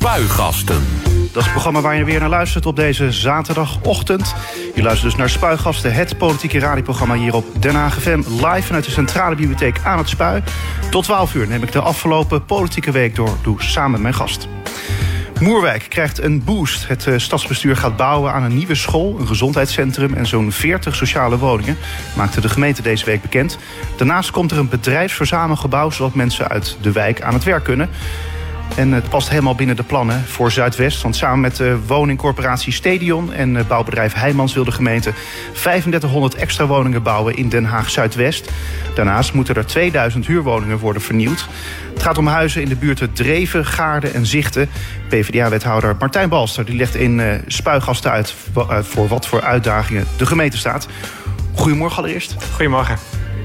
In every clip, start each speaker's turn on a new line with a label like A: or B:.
A: Spuigasten.
B: Dat is het programma waar je weer naar luistert op deze zaterdagochtend. Je luistert dus naar Spuigasten, het politieke radioprogramma hier op Den Haag FM. Live vanuit de Centrale Bibliotheek aan het Spui. Tot 12 uur neem ik de afgelopen politieke week door. Doe samen met mijn gast. Moerwijk krijgt een boost. Het eh, stadsbestuur gaat bouwen aan een nieuwe school, een gezondheidscentrum en zo'n 40 sociale woningen, maakte de gemeente deze week bekend. Daarnaast komt er een bedrijfsverzamelgebouw zodat mensen uit de wijk aan het werk kunnen. En het past helemaal binnen de plannen voor Zuidwest. Want samen met de woningcorporatie Stadion en eh, bouwbedrijf Heijmans wil de gemeente 3500 extra woningen bouwen in Den Haag Zuidwest. Daarnaast moeten er 2000 huurwoningen worden vernieuwd. Het gaat om huizen in de buurten Dreven, Gaarden en Zichten. PvdA-wethouder Martijn Balster die legt in uh, spuigasten uit uh, voor wat voor uitdagingen de gemeente staat. Goedemorgen allereerst.
C: Goedemorgen.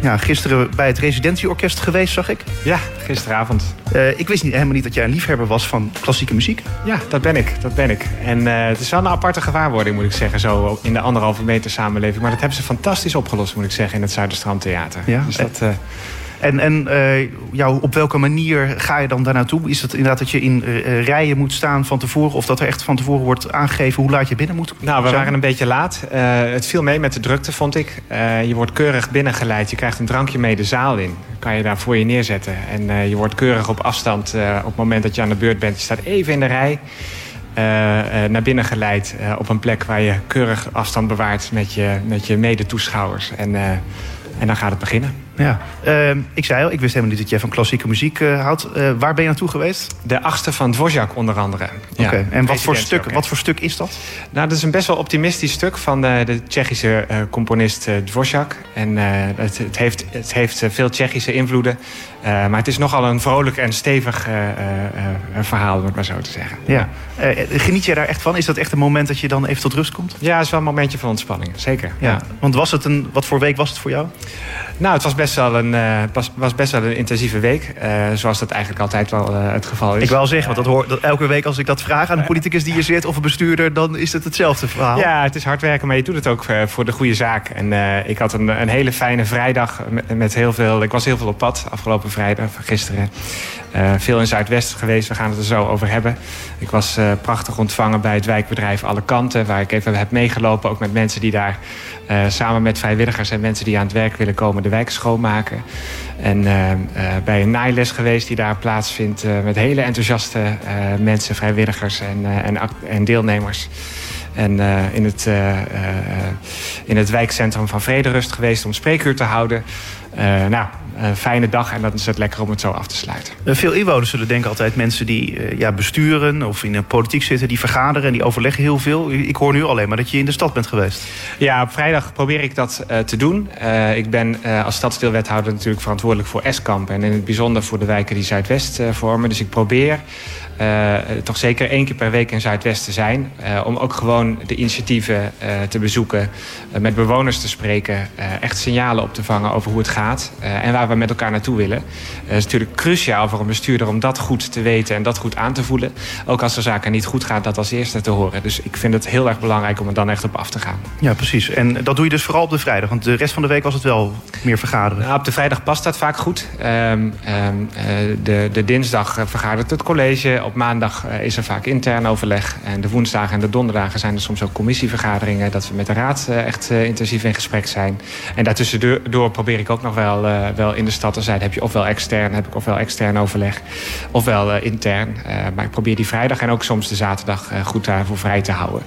B: Ja, gisteren bij het residentieorkest geweest, zag ik.
C: Ja, gisteravond.
B: Uh, ik wist niet, helemaal niet dat jij een liefhebber was van klassieke muziek.
C: Ja, dat ben ik. Dat ben ik. En uh, het is wel een aparte gewaarwording, moet ik zeggen, zo in de anderhalve meter samenleving. Maar dat hebben ze fantastisch opgelost, moet ik zeggen, in het Zuiderstrandtheater.
B: Ja,
C: dus dat... Uh,
B: en, en uh, jou, op welke manier ga je dan daar naartoe? Is het inderdaad dat je in uh, rijen moet staan van tevoren... of dat er echt van tevoren wordt aangegeven hoe laat je binnen moet?
C: Nou, we waren een beetje laat. Uh, het viel mee met de drukte, vond ik. je wordt keurig binnengeleid. Je krijgt een drankje mee de zaal in. Kan je daar voor je neerzetten. En je wordt keurig op afstand op het moment dat je aan de beurt bent. Je staat even in de rij. Uh, uh, naar binnen geleid uh, op een plek waar je keurig afstand bewaart met je, met je medetoeschouwers. En, en dan gaat het beginnen.
B: Ja, uh, ik zei al, ik wist helemaal niet dat jij van klassieke muziek uh, houdt. Uh, waar ben je naartoe geweest?
C: De achtste van Dvorak onder andere.
B: Okay. ja, en wat voor, stuk, wat voor stuk is dat?
C: Nou, dat is een best wel optimistisch stuk van de, de Tsjechische componist Dvorak. En het, het, heeft, het heeft veel Tsjechische invloeden. maar het is nogal een vrolijk en stevig verhaal, om het maar zo te zeggen.
B: Ja. geniet jij daar echt van? Is dat echt een moment dat je dan even tot rust komt?
C: Ja, het is wel een momentje van ontspanning, zeker.
B: Ja. ja. Want was het een, wat voor week was het voor jou?
C: Nou, het was best wel een, uh, was, was best wel een intensieve week. Uh, zoals dat eigenlijk altijd wel uh, het geval is.
B: Ik wil zeggen, want dat hoor, dat elke week als ik dat vraag aan een politicus die hier zit... of een bestuurder, dan is het hetzelfde verhaal.
C: Ja, het is hard werken, maar je doet het ook voor de goede zaak. En ik had een, een hele fijne vrijdag met, met, heel veel... Ik was heel veel op pad afgelopen vrijdag, gisteren. Veel in Zuidwest geweest, we gaan het er zo over hebben. Ik was prachtig ontvangen bij het wijkbedrijf Alle Kanten... waar ik even heb meegelopen, ook met mensen die daar... samen met vrijwilligers en mensen die aan het werk willen komen... de wijk schoonmaken. En bij een naailes geweest die daar plaatsvindt... Met hele enthousiaste mensen, vrijwilligers en, en, en deelnemers. En in, het, in het wijkcentrum van Vrederust geweest om spreekuur te houden. Nou, een fijne dag en dan is het lekker om het zo af te sluiten.
B: Veel inwoners zullen denken altijd mensen die ja, besturen of in de politiek zitten, die vergaderen en die overleggen heel veel. Ik hoor nu alleen maar dat je in de stad bent geweest.
C: Ja, op vrijdag probeer ik dat uh, te doen. Uh, ik ben uh, als stadsdeelwethouder natuurlijk verantwoordelijk voor Eskamp en in het bijzonder voor de wijken die Zuidwest vormen. Dus ik probeer toch zeker één keer per week in Zuidwest te zijn. Uh, om ook gewoon de initiatieven uh, te bezoeken, met bewoners te spreken, echt signalen op te vangen over hoe het gaat en waar we met elkaar naartoe willen. Het is natuurlijk cruciaal voor een bestuurder om dat goed te weten en dat goed aan te voelen. Ook als er zaken niet goed gaan, dat als eerste te horen. Dus ik vind het heel erg belangrijk om er dan echt op af te gaan.
B: Ja, precies. En dat doe je dus vooral op de vrijdag, want de rest van de week was het wel meer vergaderen.
C: Nou, op de vrijdag past dat vaak goed. Um, um, de, de dinsdag vergadert het college op maandag uh, is er vaak intern overleg. En de woensdagen en de donderdagen zijn er soms ook commissievergaderingen. Dat we met de raad uh, echt uh, intensief in gesprek zijn. En daartussendoor probeer ik ook nog wel, wel in de stad te zijn. Heb je ofwel extern, heb ik ofwel extern overleg. Ofwel intern. maar ik probeer die vrijdag en ook soms de zaterdag goed daarvoor vrij te houden.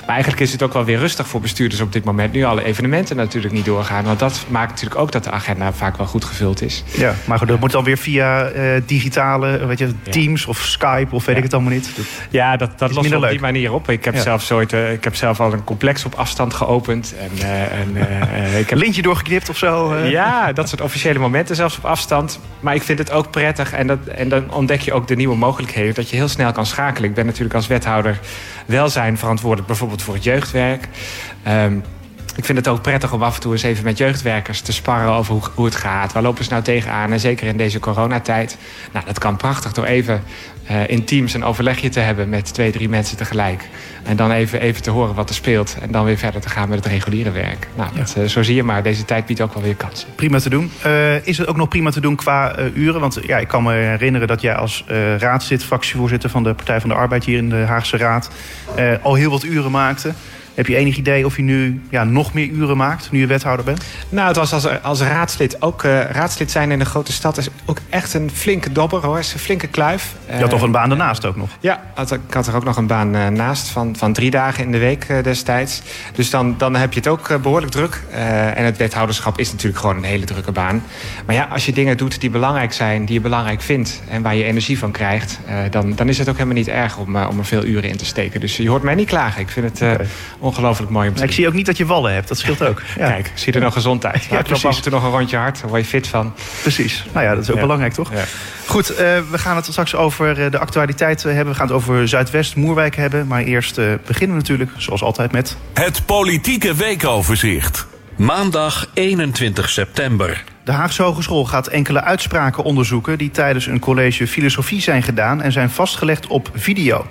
C: Maar eigenlijk is het ook wel weer rustig voor bestuurders op dit moment. Nu alle evenementen natuurlijk niet doorgaan. Want dat maakt natuurlijk ook dat de agenda vaak wel goed gevuld is.
B: Ja, maar goed, dat moet dan weer via digitale weet je, Teams ja. of Skype of weet ja. ik het allemaal niet. Dat
C: ja, dat, dat lost op leuk. die manier op. Ik heb, zelf ooit, uh, ik heb zelf al een complex op afstand geopend. En, uh, en, uh, ik heb...
B: Lintje doorgeknipt of zo?
C: Ja, dat soort officiële momenten zelfs op afstand. Maar ik vind het ook prettig. En, dat, en dan ontdek je ook de nieuwe mogelijkheden. Dat je heel snel kan schakelen. Ik ben natuurlijk als wethouder welzijn verantwoordelijk. Bijvoorbeeld voor het jeugdwerk. Um, ik vind het ook prettig om af en toe eens even met jeugdwerkers te sparren over hoe, hoe het gaat. Waar lopen ze nou tegenaan? En zeker in deze coronatijd. Nou, dat kan prachtig door even uh, in teams een overlegje te hebben met twee, drie mensen tegelijk. En dan even, even te horen wat er speelt. En dan weer verder te gaan met het reguliere werk. Nou, dat, uh, zo zie je maar. Deze tijd biedt ook wel weer kansen.
B: Prima te doen. Uh, is het ook nog prima te doen qua uren? Want ja, ik kan me herinneren dat jij als raadslid, fractievoorzitter van de Partij van de Arbeid hier in de Haagse Raad, al heel wat uren maakte. Heb je enig idee of je nu ja, nog meer uren maakt, nu je wethouder bent?
C: Nou, het was als, als raadslid. Ook uh, raadslid zijn in een grote stad is ook echt een flinke dobber hoor. Is een flinke kluif.
B: Je had toch een baan daarnaast ook nog?
C: Ja, had, ik had er ook nog een baan uh, naast van, van drie dagen in de week destijds. Dus dan, dan heb je het ook behoorlijk druk. en het wethouderschap is natuurlijk gewoon een hele drukke baan. Maar ja, als je dingen doet die belangrijk zijn, die je belangrijk vindt... en waar je energie van krijgt, dan, dan is het ook helemaal niet erg om, om er veel uren in te steken. Dus je hoort mij niet klagen. Ik vind het okay ongelooflijk mooi om te
B: Ik zie ook niet dat je wallen hebt, dat scheelt ook.
C: Ja. Kijk, zie er nog gezond uit. Ja, af en toe nog een rondje hard, daar word je fit van.
B: Precies, nou ja, dat is ook belangrijk toch? Ja. Goed, uh, we gaan het straks over eh, de actualiteit hebben. We gaan het over Zuidwest, Moerwijk hebben. Maar eerst uh, beginnen we natuurlijk, zoals altijd, met...
A: Het politieke weekoverzicht. Maandag 21 september.
B: De Haagse Hogeschool gaat enkele uitspraken onderzoeken... die tijdens een college filosofie zijn gedaan... en zijn vastgelegd op video.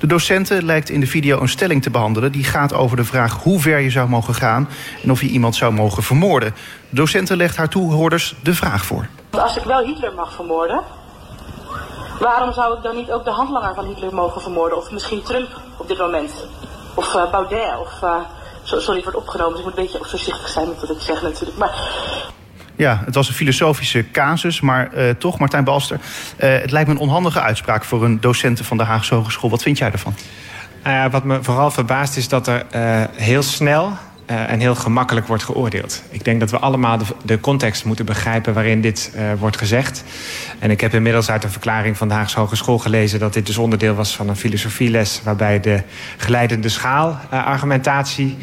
B: De docenten lijkt in de video een stelling te behandelen... die gaat over de vraag hoe ver je zou mogen gaan... en of je iemand zou mogen vermoorden. De docenten legt haar toehoorders de vraag voor.
D: Als ik wel Hitler mag vermoorden... waarom zou ik dan niet ook de handlanger van Hitler mogen vermoorden? Of misschien Trump op dit moment? Of uh, Baudet? Of... Uh, sorry, het wordt opgenomen, dus ik moet een beetje voorzichtig zijn met wat ik zeg natuurlijk. Maar
B: ja, het was een filosofische casus, maar uh, toch, Martijn Balster. Uh, het lijkt me een onhandige uitspraak voor een docenten van de Haagse Hogeschool. Wat vind jij ervan?
C: Uh, wat me vooral verbaast is dat er heel snel uh, en heel gemakkelijk wordt geoordeeld. Ik denk dat we allemaal de, de context moeten begrijpen waarin dit uh, wordt gezegd. En ik heb inmiddels uit een verklaring van de Haagse Hogeschool gelezen dat dit dus onderdeel was van een filosofieles waarbij de geleidende schaal uh, argumentatie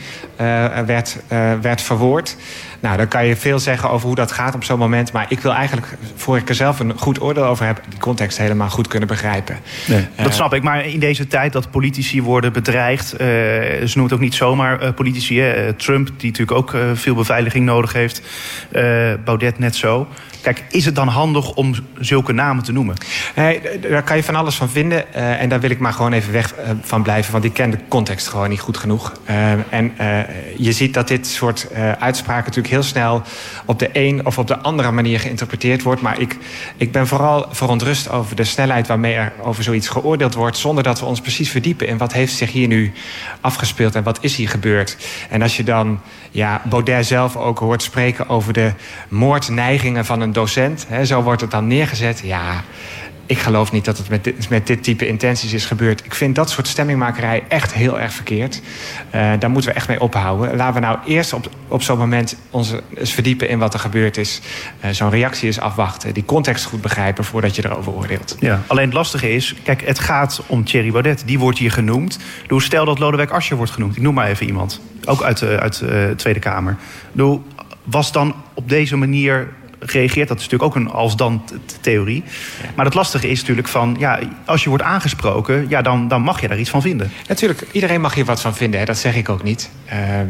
C: werd, werd verwoord. Nou, dan kan je veel zeggen over hoe dat gaat op zo'n moment. Maar ik wil eigenlijk, voor ik er zelf een goed oordeel over heb... die context helemaal goed kunnen begrijpen.
B: Nee, dat snap ik. Maar in deze tijd dat politici worden bedreigd... Ze noemen het ook niet zomaar politici. Trump, die natuurlijk ook uh, veel beveiliging nodig heeft. Baudet net zo. Kijk, is het dan handig om zulke namen te noemen?
C: Nee, daar kan je van alles van vinden. Uh, en daar wil ik maar gewoon even weg van blijven. Want ik ken de context gewoon niet goed genoeg. En je ziet dat dit soort uitspraken natuurlijk heel snel... op de een of op de andere manier geïnterpreteerd wordt. Maar ik, ik ben vooral verontrust over de snelheid waarmee er over zoiets geoordeeld wordt... zonder dat we ons precies verdiepen in wat heeft zich hier nu afgespeeld... en wat is hier gebeurd. En als je dan ja, Baudet zelf ook hoort spreken over de moordneigingen van een docent. Hè, zo wordt het dan neergezet. Ja, ik geloof niet dat het met dit, met dit type intenties is gebeurd. Ik vind dat soort stemmingmakerij echt heel erg verkeerd. Uh, daar moeten we echt mee ophouden. Laten we nou eerst op, op zo'n moment ons eens verdiepen in wat er gebeurd is. Uh, zo'n reactie eens afwachten. Die context goed begrijpen voordat je erover oordeelt.
B: Ja, alleen het lastige is, kijk, het gaat om Thierry Baudet. Die wordt hier genoemd. Doe, stel dat Lodewijk Asscher wordt genoemd. Ik noem maar even iemand. Ook uit, de, uit de Tweede Kamer. Was dan op deze manier reageert. Dat is natuurlijk ook een als-dan-theorie. Maar het lastige is natuurlijk van... ja, als je wordt aangesproken, ja, dan, dan mag je daar iets van vinden.
C: Natuurlijk, iedereen mag hier wat van vinden. Hè? Dat zeg ik ook niet. Uh, uh,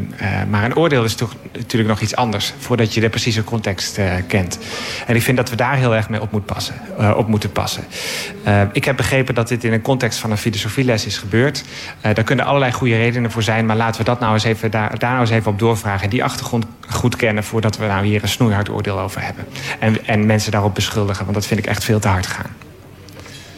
C: maar een oordeel is toch natuurlijk nog iets anders... voordat je de precieze context uh, kent. En ik vind dat we daar heel erg mee op, moet passen, op moeten passen. ik heb begrepen dat dit in een context van een filosofieles is gebeurd. daar kunnen allerlei goede redenen voor zijn... maar laten we dat nou eens even, daar, daar nou eens even op doorvragen... en die achtergrond goed kennen... voordat we nou hier een snoeihard oordeel over hebben. En, en mensen daarop beschuldigen, want dat vind ik echt veel te hard gaan.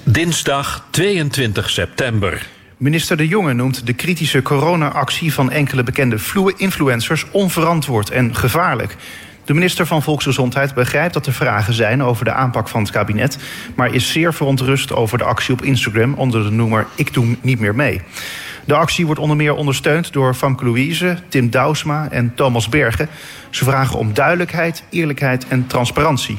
A: Dinsdag 22 september.
B: Minister De Jonge noemt de kritische corona-actie van enkele bekende influencers onverantwoord en gevaarlijk. De minister van Volksgezondheid begrijpt dat er vragen zijn over de aanpak van het kabinet, maar is zeer verontrust over de actie op Instagram onder de noemer Ik doe niet meer mee. De actie wordt onder meer ondersteund door Famke Louise, Tim Douwsma en Thomas Bergen. Ze vragen om duidelijkheid, eerlijkheid en transparantie.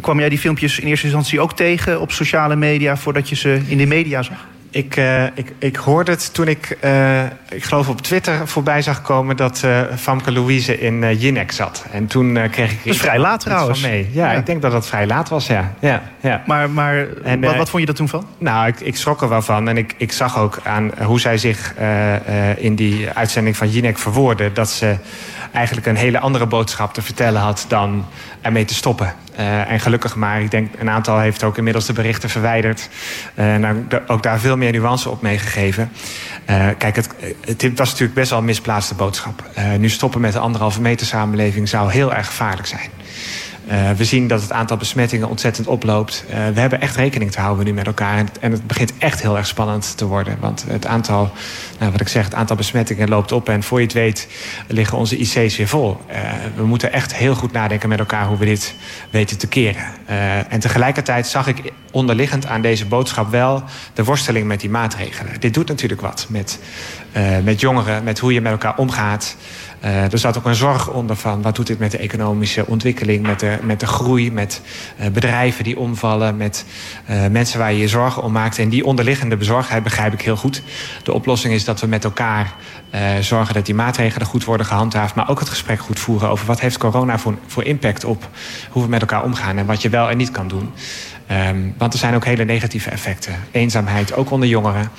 B: Kwam jij die filmpjes in eerste instantie ook tegen op sociale media voordat je ze in de media zag?
C: Ik, uh, ik, ik hoorde het toen ik, uh, ik geloof op Twitter voorbij zag komen dat uh, Famke Louise in Jinek zat. En toen kreeg ik.
B: Dat is vrij laat trouwens.
C: Mee. Ja, ja, ik denk dat dat vrij laat was, ja. ja, ja.
B: Maar, maar en, wat, wat, vond je er toen van?
C: Nou, ik, ik schrok er wel van. En ik, ik zag ook aan hoe zij zich in die uitzending van Jinek verwoordde. dat ze eigenlijk een hele andere boodschap te vertellen had dan ermee te stoppen. Uh, en gelukkig maar, ik denk een aantal heeft ook inmiddels de berichten verwijderd. Uh, nou, ook daar veel meer nuance op meegegeven. Uh, kijk, het, het, was natuurlijk best wel een misplaatste boodschap. nu stoppen met de anderhalve meter samenleving zou heel erg gevaarlijk zijn. Uh, we zien dat het aantal besmettingen ontzettend oploopt. Uh, we hebben echt rekening te houden nu met elkaar. En het, en het, begint echt heel erg spannend te worden. Want het aantal, nou, wat ik zeg, het aantal besmettingen loopt op. En voor je het weet liggen onze IC's weer vol. Uh, we moeten echt heel goed nadenken met elkaar hoe we dit weten te keren. en tegelijkertijd zag ik onderliggend aan deze boodschap wel de worsteling met die maatregelen. Dit doet natuurlijk wat met, met jongeren, met hoe je met elkaar omgaat. Uh, er zat ook een zorg onder van wat doet dit met de economische ontwikkeling, met de, met de groei, met uh, bedrijven die omvallen, met mensen waar je je zorgen om maakt. En die onderliggende bezorgdheid begrijp ik heel goed. De oplossing is dat we met elkaar zorgen dat die maatregelen goed worden gehandhaafd, maar ook het gesprek goed voeren over wat heeft corona voor impact op hoe we met elkaar omgaan en wat je wel en niet kan doen. Um, want er zijn ook hele negatieve effecten. Eenzaamheid, ook onder jongeren.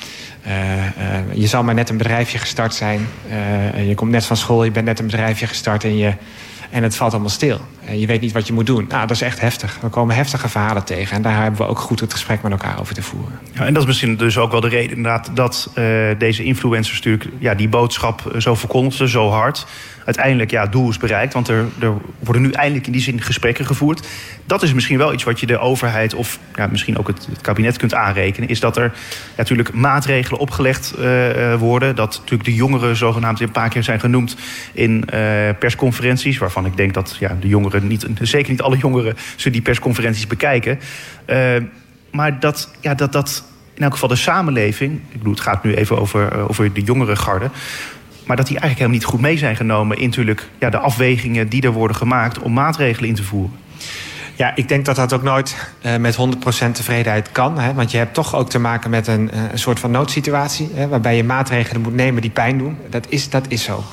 C: Uh, uh, je zal maar net een bedrijfje gestart zijn. Uh, je komt net van school, je bent net een bedrijfje gestart en, je, en het valt allemaal stil. Je weet niet wat je moet doen. Nou, dat is echt heftig. We komen heftige verhalen tegen. En daar hebben we ook goed het gesprek met elkaar over te voeren.
B: Ja, en dat is misschien dus ook wel de reden inderdaad dat deze influencers natuurlijk ja, die boodschap zo verkondigden, zo hard uiteindelijk ja, doel is bereikt. Want er, er worden nu eindelijk in die zin gesprekken gevoerd. Dat is misschien wel iets wat je de overheid of misschien ook het, het kabinet kunt aanrekenen. Is dat er natuurlijk maatregelen opgelegd uh, worden. Dat natuurlijk de jongeren zogenaamd een paar keer zijn genoemd in uh, persconferenties. Waarvan ik denk dat ja, de jongeren niet, zeker niet alle jongeren, ze die persconferenties bekijken. maar dat, ja, dat, dat in elk geval de samenleving, ik bedoel, het gaat nu even over, over de jongere garde maar dat die eigenlijk helemaal niet goed mee zijn genomen in natuurlijk, ja, de afwegingen die er worden gemaakt om maatregelen in te voeren.
C: Ja, ik denk dat dat ook nooit uh, met 100% tevredenheid kan. Hè? Want je hebt toch ook te maken met een, uh, een soort van noodsituatie. Hè? Waarbij je maatregelen moet nemen die pijn doen. Dat is, dat is zo.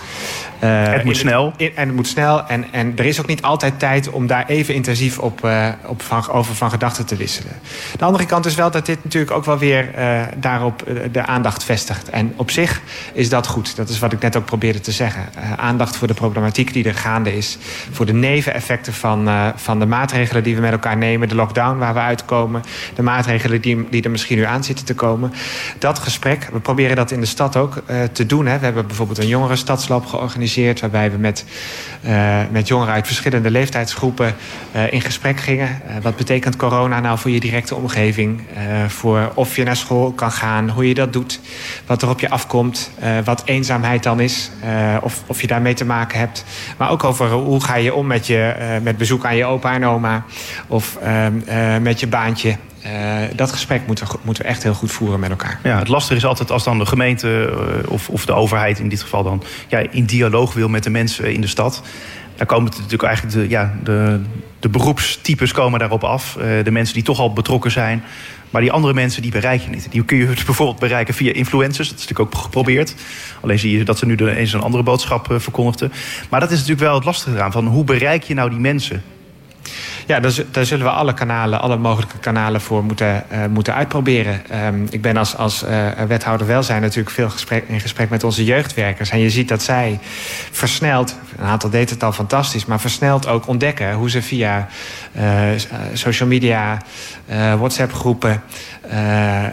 B: Uh, het moet snel.
C: in, en het moet snel. En, en er is ook niet altijd tijd om daar even intensief op, op van, over van gedachten te wisselen. De andere kant is wel dat dit natuurlijk ook wel weer daarop de aandacht vestigt. En op zich is dat goed. Dat is wat ik net ook probeerde te zeggen. aandacht voor de problematiek die er gaande is. Voor de neveneffecten van, van de maatregelen die we met elkaar nemen. De lockdown waar we uitkomen. De maatregelen die, die er misschien nu aan zitten te komen. Dat gesprek, we proberen dat in de stad ook te doen. Hè. We hebben bijvoorbeeld een jongerenstadsloop georganiseerd Waarbij we met, uh, met jongeren uit verschillende leeftijdsgroepen uh, in gesprek gingen. Wat betekent corona nou voor je directe omgeving? voor of je naar school kan gaan, hoe je dat doet. Wat er op je afkomt. wat eenzaamheid dan is. of, of je daarmee te maken hebt. Maar ook over hoe ga je om met, je, met bezoek aan je opa en oma. Of ehm, met je baantje. Uh, dat gesprek moeten, moeten we echt heel goed voeren met elkaar.
B: Ja, het lastige is altijd als dan de gemeente uh, of, of de overheid in dit geval dan in dialoog wil met de mensen in de stad. Dan komen natuurlijk eigenlijk de, ja, de, de beroepstypes komen daarop af. De mensen die toch al betrokken zijn. Maar die andere mensen die bereik je niet. Die kun je bijvoorbeeld bereiken via influencers. Dat is natuurlijk ook geprobeerd. Alleen zie je dat ze nu eens een andere boodschap verkondigden. Maar dat is natuurlijk wel het lastige eraan. Van hoe bereik je nou die mensen?
C: Ja, daar, daar, zullen we alle kanalen, alle mogelijke kanalen voor moeten, uh, moeten uitproberen. Um, ik ben als, als uh, wethouder welzijn natuurlijk veel gesprek, in gesprek met onze jeugdwerkers. En je ziet dat zij versneld, een aantal deed het al fantastisch, maar versneld ook ontdekken hoe ze via uh, social media, WhatsApp groepen,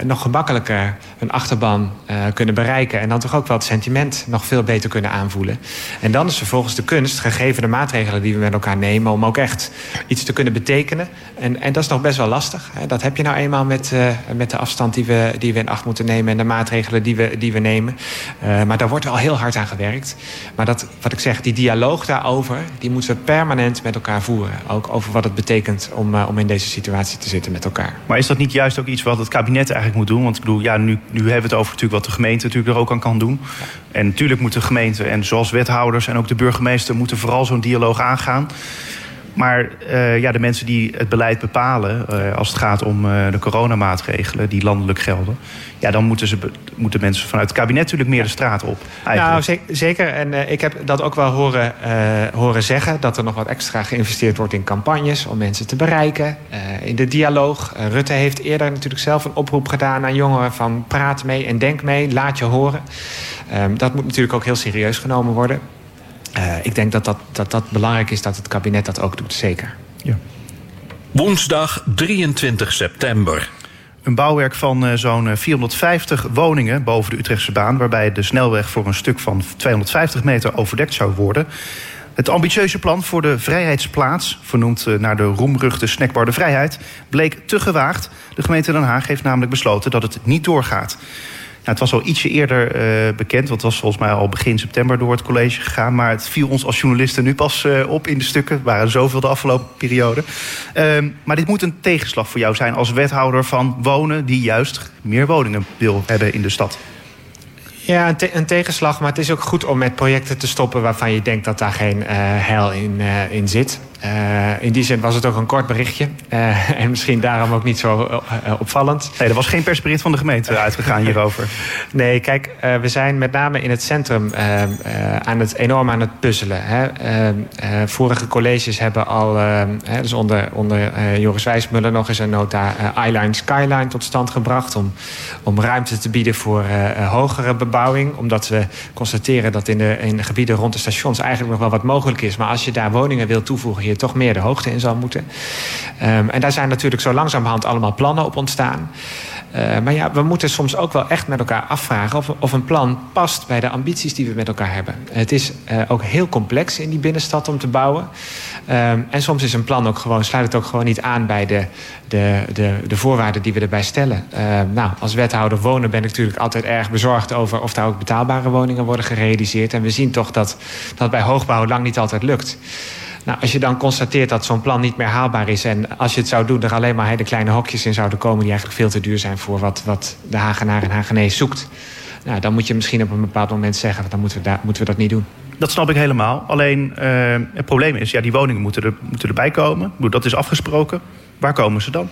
C: nog gemakkelijker hun achterban kunnen bereiken. En dan toch ook wel het sentiment nog veel beter kunnen aanvoelen. En dan is vervolgens de kunst, gegeven de maatregelen die we met elkaar nemen, om ook echt iets te kunnen betekenen. En, en dat is nog best wel lastig. Hè. Dat heb je nou eenmaal met, uh, met de afstand die we, die we in acht moeten nemen en de maatregelen die we, die we nemen. Uh, maar daar wordt wel heel hard aan gewerkt. Maar dat, wat ik zeg, die dialoog daarover, die moeten we permanent met elkaar voeren. Ook over wat het betekent om, om in deze situatie te zitten met elkaar.
B: Maar is dat niet juist ook iets wat het kabinet eigenlijk moet doen? Want ik bedoel, ja, nu, nu hebben we het over natuurlijk wat de gemeente natuurlijk er ook aan kan doen. En natuurlijk moet de gemeente en zoals wethouders en ook de burgemeester moeten vooral zo'n dialoog aangaan. Maar uh, ja, de mensen die het beleid bepalen, uh, als het gaat om uh, de coronamaatregelen die landelijk gelden, ja, dan moeten, ze, moeten mensen vanuit het kabinet natuurlijk meer de straat op.
C: Nou, zeker. En ik heb dat ook wel horen, horen zeggen, dat er nog wat extra geïnvesteerd wordt in campagnes om mensen te bereiken, in de dialoog. Rutte heeft eerder natuurlijk zelf een oproep gedaan aan jongeren van praat mee en denk mee, laat je horen. Um, dat moet natuurlijk ook heel serieus genomen worden. Uh, ik denk dat dat, dat dat belangrijk is dat het kabinet dat ook doet, zeker. Ja.
A: Woensdag 23 september.
B: Een bouwwerk van uh, zo'n 450 woningen boven de Utrechtse baan... waarbij de snelweg voor een stuk van 250 meter overdekt zou worden. Het ambitieuze plan voor de Vrijheidsplaats, vernoemd naar de roemruchte snackbar De Vrijheid... bleek te gewaagd. De gemeente Den Haag heeft namelijk besloten dat het niet doorgaat. Nou, het was al ietsje eerder uh, bekend, want het was volgens mij al begin september door het college gegaan. Maar het viel ons als journalisten nu pas uh, op in de stukken. Er waren zoveel de afgelopen periode. Uh, maar dit moet een tegenslag voor jou zijn als wethouder van wonen, die juist meer woningen wil hebben in de stad.
C: Ja, een, een, tegenslag. Maar het is ook goed om met projecten te stoppen waarvan je denkt dat daar geen uh, heil in, in zit. Uh, in die zin was het ook een kort berichtje. en misschien daarom ook niet zo opvallend.
B: Nee, er was geen persbericht van de gemeente uitgegaan hierover.
C: nee, kijk, we zijn met name in het centrum aan het, enorm aan het puzzelen. Hè. vorige colleges hebben al, dus onder, onder Joris Wijsmuller nog eens een nota Eyeline Skyline tot stand gebracht. Om, om ruimte te bieden voor hogere bebouwing omdat we constateren dat in de, in de gebieden rond de stations eigenlijk nog wel wat mogelijk is. Maar als je daar woningen wil toevoegen, toch meer de hoogte in zal moeten. Um, en daar zijn natuurlijk zo langzamerhand allemaal plannen op ontstaan. Uh, maar ja, we moeten soms ook wel echt met elkaar afvragen of, of een plan past bij de ambities die we met elkaar hebben. Het is uh, ook heel complex in die binnenstad om te bouwen. Um, en soms is een plan ook gewoon, sluit het ook gewoon niet aan bij de, de, de, de voorwaarden die we erbij stellen. Nou, als wethouder wonen ben ik natuurlijk altijd erg bezorgd over of daar ook betaalbare woningen worden gerealiseerd. En we zien toch dat dat bij hoogbouw lang niet altijd lukt. Nou, als je dan constateert dat zo'n plan niet meer haalbaar is... en als je het zou doen, er alleen maar hele kleine hokjes in zouden komen... die eigenlijk veel te duur zijn voor wat, wat de Hagenaar en Hagenees zoekt... Nou, dan moet je misschien op een bepaald moment zeggen... dan moeten we, daar, moeten we dat niet doen.
B: Dat snap ik helemaal. Alleen uh, het probleem is, ja, die woningen moeten, er, moeten erbij komen. Dat is afgesproken. Waar komen ze dan?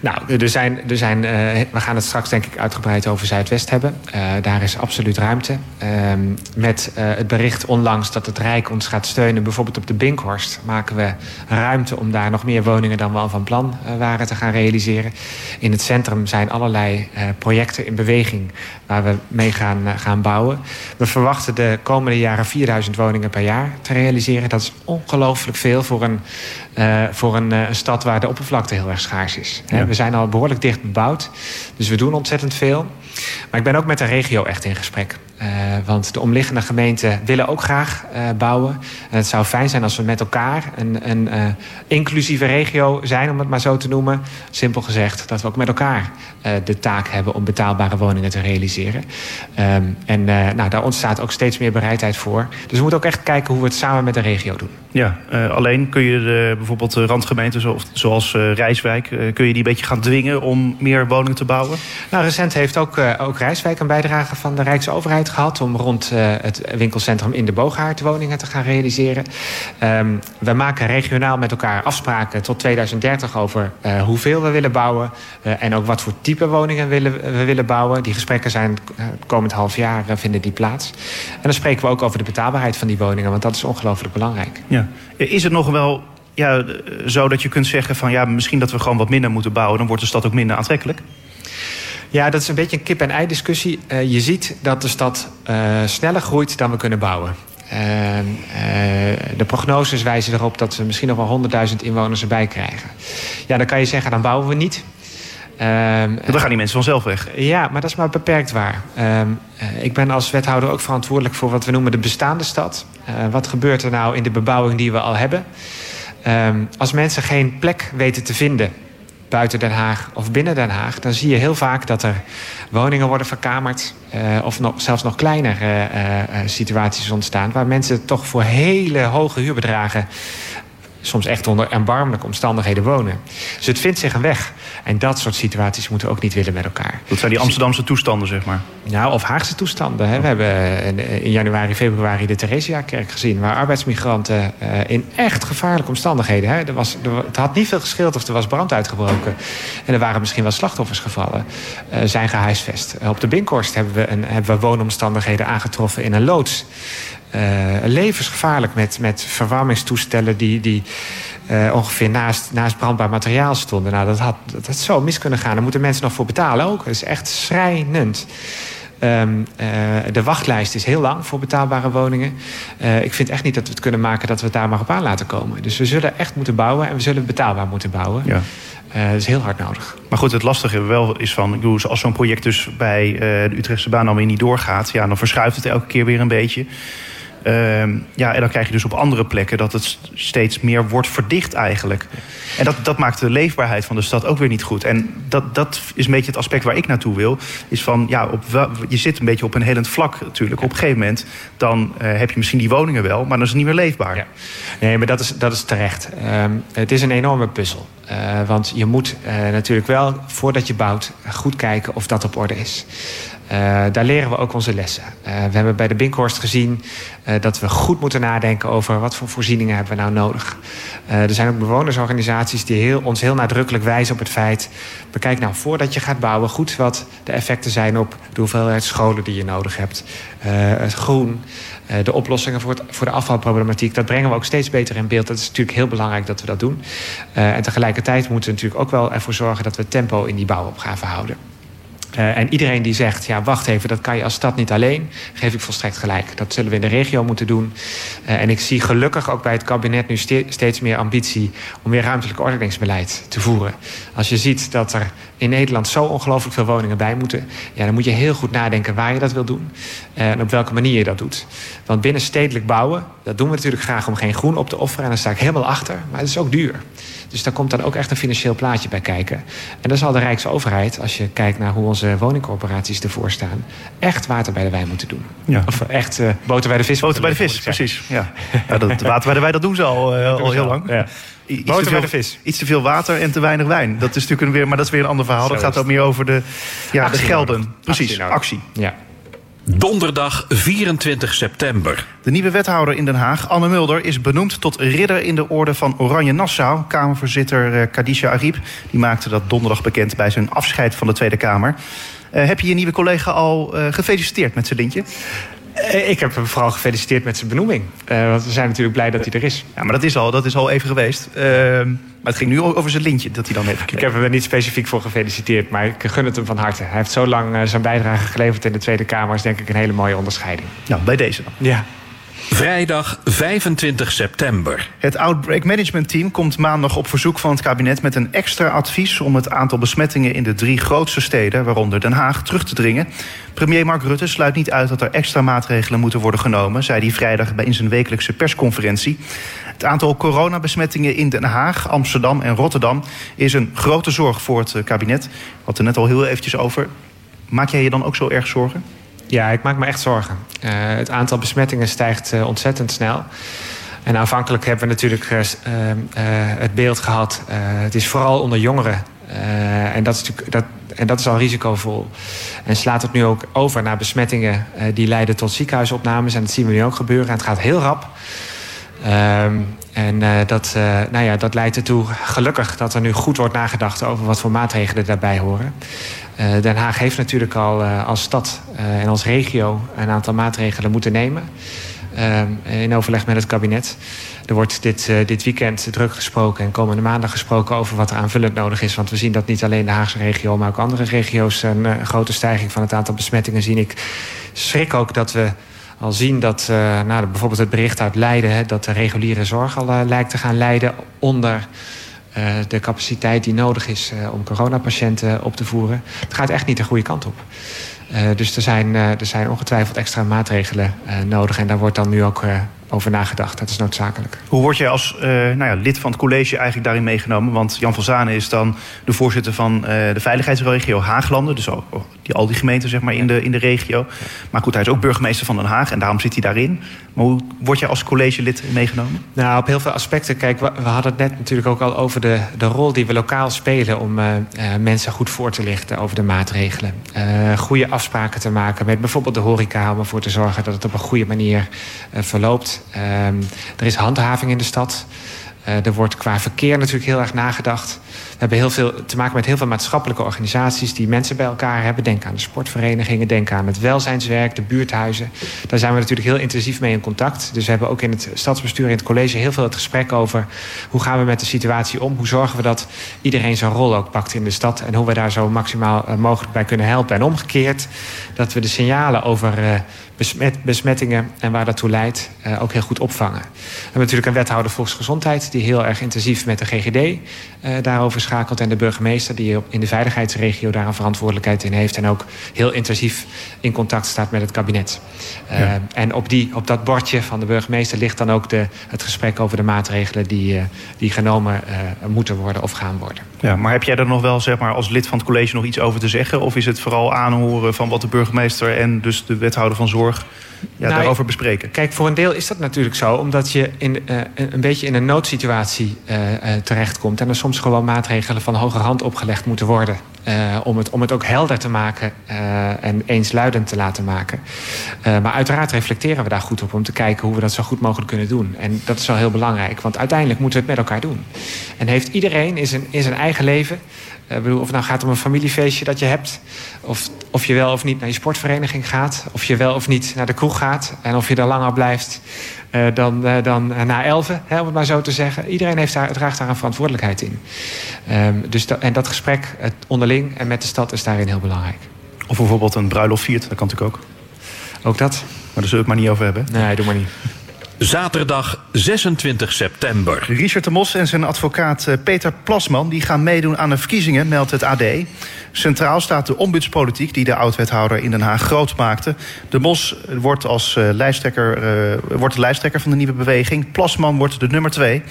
C: Nou, er zijn, er zijn, uh, we gaan het straks denk ik uitgebreid over Zuidwest hebben. Uh, daar is absoluut ruimte. Uh, met uh, het bericht onlangs dat het Rijk ons gaat steunen... bijvoorbeeld op de Binkhorst... maken we ruimte om daar nog meer woningen dan we al van plan waren te gaan realiseren. In het centrum zijn allerlei projecten in beweging... waar we mee gaan, gaan bouwen. We verwachten de komende jaren 4000 woningen per jaar te realiseren. Dat is ongelooflijk veel voor een, voor een stad waar de oppervlakte heel erg schaars is. Ja. We zijn al behoorlijk dicht bebouwd, dus we doen ontzettend veel. Maar ik ben ook met de regio echt in gesprek. Uh, want de omliggende gemeenten willen ook graag uh, bouwen. En het zou fijn zijn als we met elkaar een, een uh, inclusieve regio zijn, om het maar zo te noemen. Simpel gezegd, dat we ook met elkaar de taak hebben om betaalbare woningen te realiseren. Um, en nou, daar ontstaat ook steeds meer bereidheid voor. Dus we moeten ook echt kijken hoe we het samen met de regio doen.
B: Ja, alleen kun je de, bijvoorbeeld randgemeenten zoals, zoals Rijswijk, kun je die een beetje gaan dwingen om meer woningen te bouwen?
C: Nou, recent heeft ook, ook Rijswijk een bijdrage van de Rijksoverheid gehad om rond uh, het winkelcentrum in de Boogaard woningen te gaan realiseren. Um, we maken regionaal met elkaar afspraken tot 2030 over uh, hoeveel we willen bouwen uh, en ook wat voor type woningen willen, we willen bouwen. Die gesprekken zijn komend half jaar vinden die plaats. En dan spreken we ook over de betaalbaarheid van die woningen, want dat is ongelooflijk belangrijk.
B: Ja. Is het nog wel ja, zo dat je kunt zeggen van ja, misschien dat we gewoon wat minder moeten bouwen, dan wordt de stad ook minder aantrekkelijk?
C: Ja, dat is een beetje een kip-en-ei discussie. Uh, je ziet dat de stad uh, sneller groeit dan we kunnen bouwen. Uh, de prognoses wijzen erop dat we misschien nog wel 100.000 inwoners erbij krijgen. Ja, dan kan je zeggen, dan bouwen we niet.
B: Um, dan gaan die mensen vanzelf weg.
C: Ja, maar dat is maar beperkt waar. Um, ik ben als wethouder ook verantwoordelijk voor wat we noemen de bestaande stad. Uh, wat gebeurt er nou in de bebouwing die we al hebben? Um, als mensen geen plek weten te vinden buiten Den Haag of binnen Den Haag... dan zie je heel vaak dat er woningen worden verkamerd... Uh, of zelfs nog kleinere uh, uh, situaties ontstaan... waar mensen toch voor hele hoge huurbedragen soms echt onder erbarmelijke omstandigheden wonen. Dus het vindt zich een weg. En dat soort situaties moeten we ook niet willen met elkaar.
B: Dat zijn die Amsterdamse toestanden, zeg maar.
C: Nou, of Haagse toestanden. Hè. We hebben in januari, februari de Theresiakerk gezien... waar arbeidsmigranten uh, in echt gevaarlijke omstandigheden... Hè, er was, er, het had niet veel gescheeld of er was brand uitgebroken... en er waren misschien wel slachtoffers gevallen... Uh, zijn gehuisvest. op de Binkhorst hebben we, een, hebben we woonomstandigheden aangetroffen in een loods... Uh, levensgevaarlijk met, met verwarmingstoestellen die, die uh, ongeveer naast, naast brandbaar materiaal stonden. Nou, dat had, dat had zo mis kunnen gaan. Daar moeten mensen nog voor betalen ook. Dat is echt schrijnend. Um, uh, de wachtlijst is heel lang voor betaalbare woningen. Uh, ik vind echt niet dat we het kunnen maken dat we het daar maar op aan laten komen. Dus we zullen echt moeten bouwen en we zullen betaalbaar moeten bouwen. Ja. Uh, dat is heel hard nodig.
B: Maar goed, het lastige wel is van... Ik bedoel, als zo'n project dus bij de Utrechtse baan alweer niet doorgaat... Ja, dan verschuift het elke keer weer een beetje. Uh, ja, en dan krijg je dus op andere plekken dat het steeds meer wordt verdicht eigenlijk. En dat, dat maakt de leefbaarheid van de stad ook weer niet goed. En dat, dat is een beetje het aspect waar ik naartoe wil. Is van, ja, op, je zit een beetje op een hellend vlak natuurlijk. Op een gegeven moment dan uh, heb je misschien die woningen wel, maar dan is het niet meer leefbaar.
C: Nee, maar dat is, dat is terecht. Um, het is een enorme puzzel. Uh, want je moet uh, natuurlijk wel, voordat je bouwt, goed kijken of dat op orde is. Uh, daar leren we ook onze lessen. Uh, we hebben bij de Binkhorst gezien uh, dat we goed moeten nadenken over wat voor voorzieningen hebben we nou nodig. er zijn ook bewonersorganisaties die heel, ons heel nadrukkelijk wijzen op het feit. Bekijk nou voordat je gaat bouwen goed wat de effecten zijn op de hoeveelheid scholen die je nodig hebt. het groen, de oplossingen voor, het, voor de afvalproblematiek. Dat brengen we ook steeds beter in beeld. Dat is natuurlijk heel belangrijk dat we dat doen. en tegelijkertijd moeten we natuurlijk ook wel ervoor zorgen dat we tempo in die bouwopgave houden. Uh, en iedereen die zegt, ja, wacht even, dat kan je als stad niet alleen, geef ik volstrekt gelijk. Dat zullen we in de regio moeten doen. Uh, en ik zie gelukkig ook bij het kabinet nu ste steeds meer ambitie om weer ruimtelijk ordeningsbeleid te voeren. Als je ziet dat er in Nederland zo ongelooflijk veel woningen bij moeten, ja, dan moet je heel goed nadenken waar je dat wil doen uh, en op welke manier je dat doet. Want binnen stedelijk bouwen, dat doen we natuurlijk graag om geen groen op te offeren. En daar sta ik helemaal achter, maar het is ook duur. Dus daar komt dan ook echt een financieel plaatje bij kijken. En dan zal de Rijksoverheid, als je kijkt naar hoe onze woningcorporaties ervoor staan, echt water bij de wijn moeten doen. Ja. Of echt uh, boter bij de vis.
B: Boter bij de vis, precies. Ja. ja. dat, water bij de wijn, dat doen ze al, uh, al heel lang. Ja. Iets
C: boter
B: veel,
C: bij de vis.
B: Iets te veel water en te weinig wijn. Dat is natuurlijk een weer, maar dat is weer een ander verhaal. Zo dat gaat ook meer over de, ja, de gelden. Precies, actie. actie.
C: Ja.
A: Donderdag 24 september.
B: De nieuwe wethouder in Den Haag, Anne Mulder, is benoemd tot ridder in de orde van Oranje Nassau. Kamervoorzitter Kadisha Ariep die maakte dat donderdag bekend bij zijn afscheid van de Tweede Kamer. Uh, heb je je nieuwe collega al uh, gefeliciteerd met zijn lintje?
C: Ik heb hem vooral gefeliciteerd met zijn benoeming. Uh, want we zijn natuurlijk blij dat hij er is.
B: Ja, maar dat is al, dat is al even geweest. Uh, maar het ging nu over zijn lintje dat hij dan heeft gekregen.
C: Ik heb hem er niet specifiek voor gefeliciteerd, maar ik gun het hem van harte. Hij heeft zo lang zijn bijdrage geleverd in de Tweede Kamer. is denk ik een hele mooie onderscheiding.
B: Nou, bij deze dan.
C: Ja.
A: Vrijdag 25 september.
B: Het Outbreak Management Team komt maandag op verzoek van het kabinet met een extra advies om het aantal besmettingen in de drie grootste steden, waaronder Den Haag, terug te dringen. Premier Mark Rutte sluit niet uit dat er extra maatregelen moeten worden genomen, zei hij vrijdag bij in zijn wekelijkse persconferentie. Het aantal coronabesmettingen in Den Haag, Amsterdam en Rotterdam is een grote zorg voor het kabinet. Hadden er net al heel eventjes over. Maak jij je dan ook zo erg zorgen?
C: Ja, ik maak me echt zorgen. Uh, het aantal besmettingen stijgt uh, ontzettend snel. En aanvankelijk hebben we natuurlijk uh, het beeld gehad... het is vooral onder jongeren. en, dat is natuurlijk, dat, en dat is al risicovol. En slaat het nu ook over naar besmettingen... die leiden tot ziekenhuisopnames. En dat zien we nu ook gebeuren. En het gaat heel rap. Um, en dat, nou ja, dat leidt ertoe, gelukkig, dat er nu goed wordt nagedacht over wat voor maatregelen daarbij horen. Uh, Den Haag heeft natuurlijk al als stad en als regio een aantal maatregelen moeten nemen. in overleg met het kabinet. Er wordt dit, dit weekend druk gesproken en komende maandag gesproken over wat er aanvullend nodig is. Want we zien dat niet alleen de Haagse regio, maar ook andere regio's een grote stijging van het aantal besmettingen zien. Ik schrik ook dat we al zien dat nou, bijvoorbeeld het bericht uit Leiden... Hè, dat de reguliere zorg al lijkt te gaan leiden onder de capaciteit die nodig is om coronapatiënten op te voeren. Het gaat echt niet de goede kant op. dus er zijn, er zijn ongetwijfeld extra maatregelen nodig. En daar wordt dan nu ook over nagedacht. Dat is noodzakelijk.
B: Hoe word jij als nou ja, lid van het college eigenlijk daarin meegenomen? Want Jan van Zanen is dan de voorzitter van de veiligheidsregio Haaglanden. Dus al die, al die gemeenten zeg maar, in, de, in de regio. Maar goed, hij is ook burgemeester van Den Haag en daarom zit hij daarin. Maar hoe word je als collegelid meegenomen?
C: Nou, op heel veel aspecten. Kijk, we, hadden het net natuurlijk ook al over de, de rol die we lokaal spelen om uh, mensen goed voor te lichten over de maatregelen. Goede afspraken te maken met bijvoorbeeld de horeca om ervoor te zorgen dat het op een goede manier verloopt. Ehm, er is handhaving in de stad. er wordt qua verkeer natuurlijk heel erg nagedacht. We hebben heel veel te maken met heel veel maatschappelijke organisaties die mensen bij elkaar hebben. Denk aan de sportverenigingen, denk aan het welzijnswerk, de buurthuizen. Daar zijn we natuurlijk heel intensief mee in contact. Dus we hebben ook in het stadsbestuur, in het college, heel veel het gesprek over hoe gaan we met de situatie om. Hoe zorgen we dat iedereen zijn rol ook pakt in de stad en hoe we daar zo maximaal eh, mogelijk bij kunnen helpen. En omgekeerd, dat we de signalen over uh, besmet, besmettingen en waar dat toe leidt uh, ook heel goed opvangen. We hebben natuurlijk een wethouder volksgezondheid die heel erg intensief met de GGD daarover geschakeld. En de burgemeester, die in de veiligheidsregio daar een verantwoordelijkheid in heeft. En ook heel intensief in contact staat met het kabinet. Ja. Uh, en op, die, op dat bordje van de burgemeester ligt dan ook de, het gesprek over de maatregelen die, uh, die genomen uh, moeten worden of gaan worden.
B: Ja, maar heb jij er nog wel zeg maar, als lid van het college nog iets over te zeggen? Of is het vooral aanhoren van wat de burgemeester en dus de wethouder van zorg ja, nou, daarover bespreken?
C: Kijk, voor een deel is dat natuurlijk zo, omdat je in, uh, een beetje in een noodsituatie uh, uh, terechtkomt. En er soms gewoon maatregelen van hoger hand opgelegd moeten worden. om, het, om het ook helder te maken en eensluidend te laten maken. maar uiteraard reflecteren we daar goed op om te kijken hoe we dat zo goed mogelijk kunnen doen. En dat is wel heel belangrijk, want uiteindelijk moeten we het met elkaar doen. En heeft iedereen in zijn, in zijn eigen leven bedoel, of het nou gaat om een familiefeestje dat je hebt. Of, of je wel of niet naar je sportvereniging gaat. Of je wel of niet naar de kroeg gaat. En of je daar langer blijft uh, dan, uh, dan na elfen, hè, om het maar zo te zeggen. Iedereen heeft daar, draagt daar een verantwoordelijkheid in. Um, dus en dat gesprek het onderling en met de stad is daarin heel belangrijk.
B: Of bijvoorbeeld een bruiloft viert, dat kan natuurlijk ook.
C: Ook dat.
B: Maar daar zullen we het maar niet over hebben.
C: Nee, doe maar niet.
A: Zaterdag 26 september.
B: Richard de Mos en zijn advocaat Peter Plasman die gaan meedoen aan de verkiezingen, meldt het AD. Centraal staat de ombudspolitiek die de oud-wethouder in Den Haag groot maakte. De Mos wordt als uh, lijsttrekker, uh, wordt de lijsttrekker van de nieuwe beweging. Plasman wordt de nummer twee.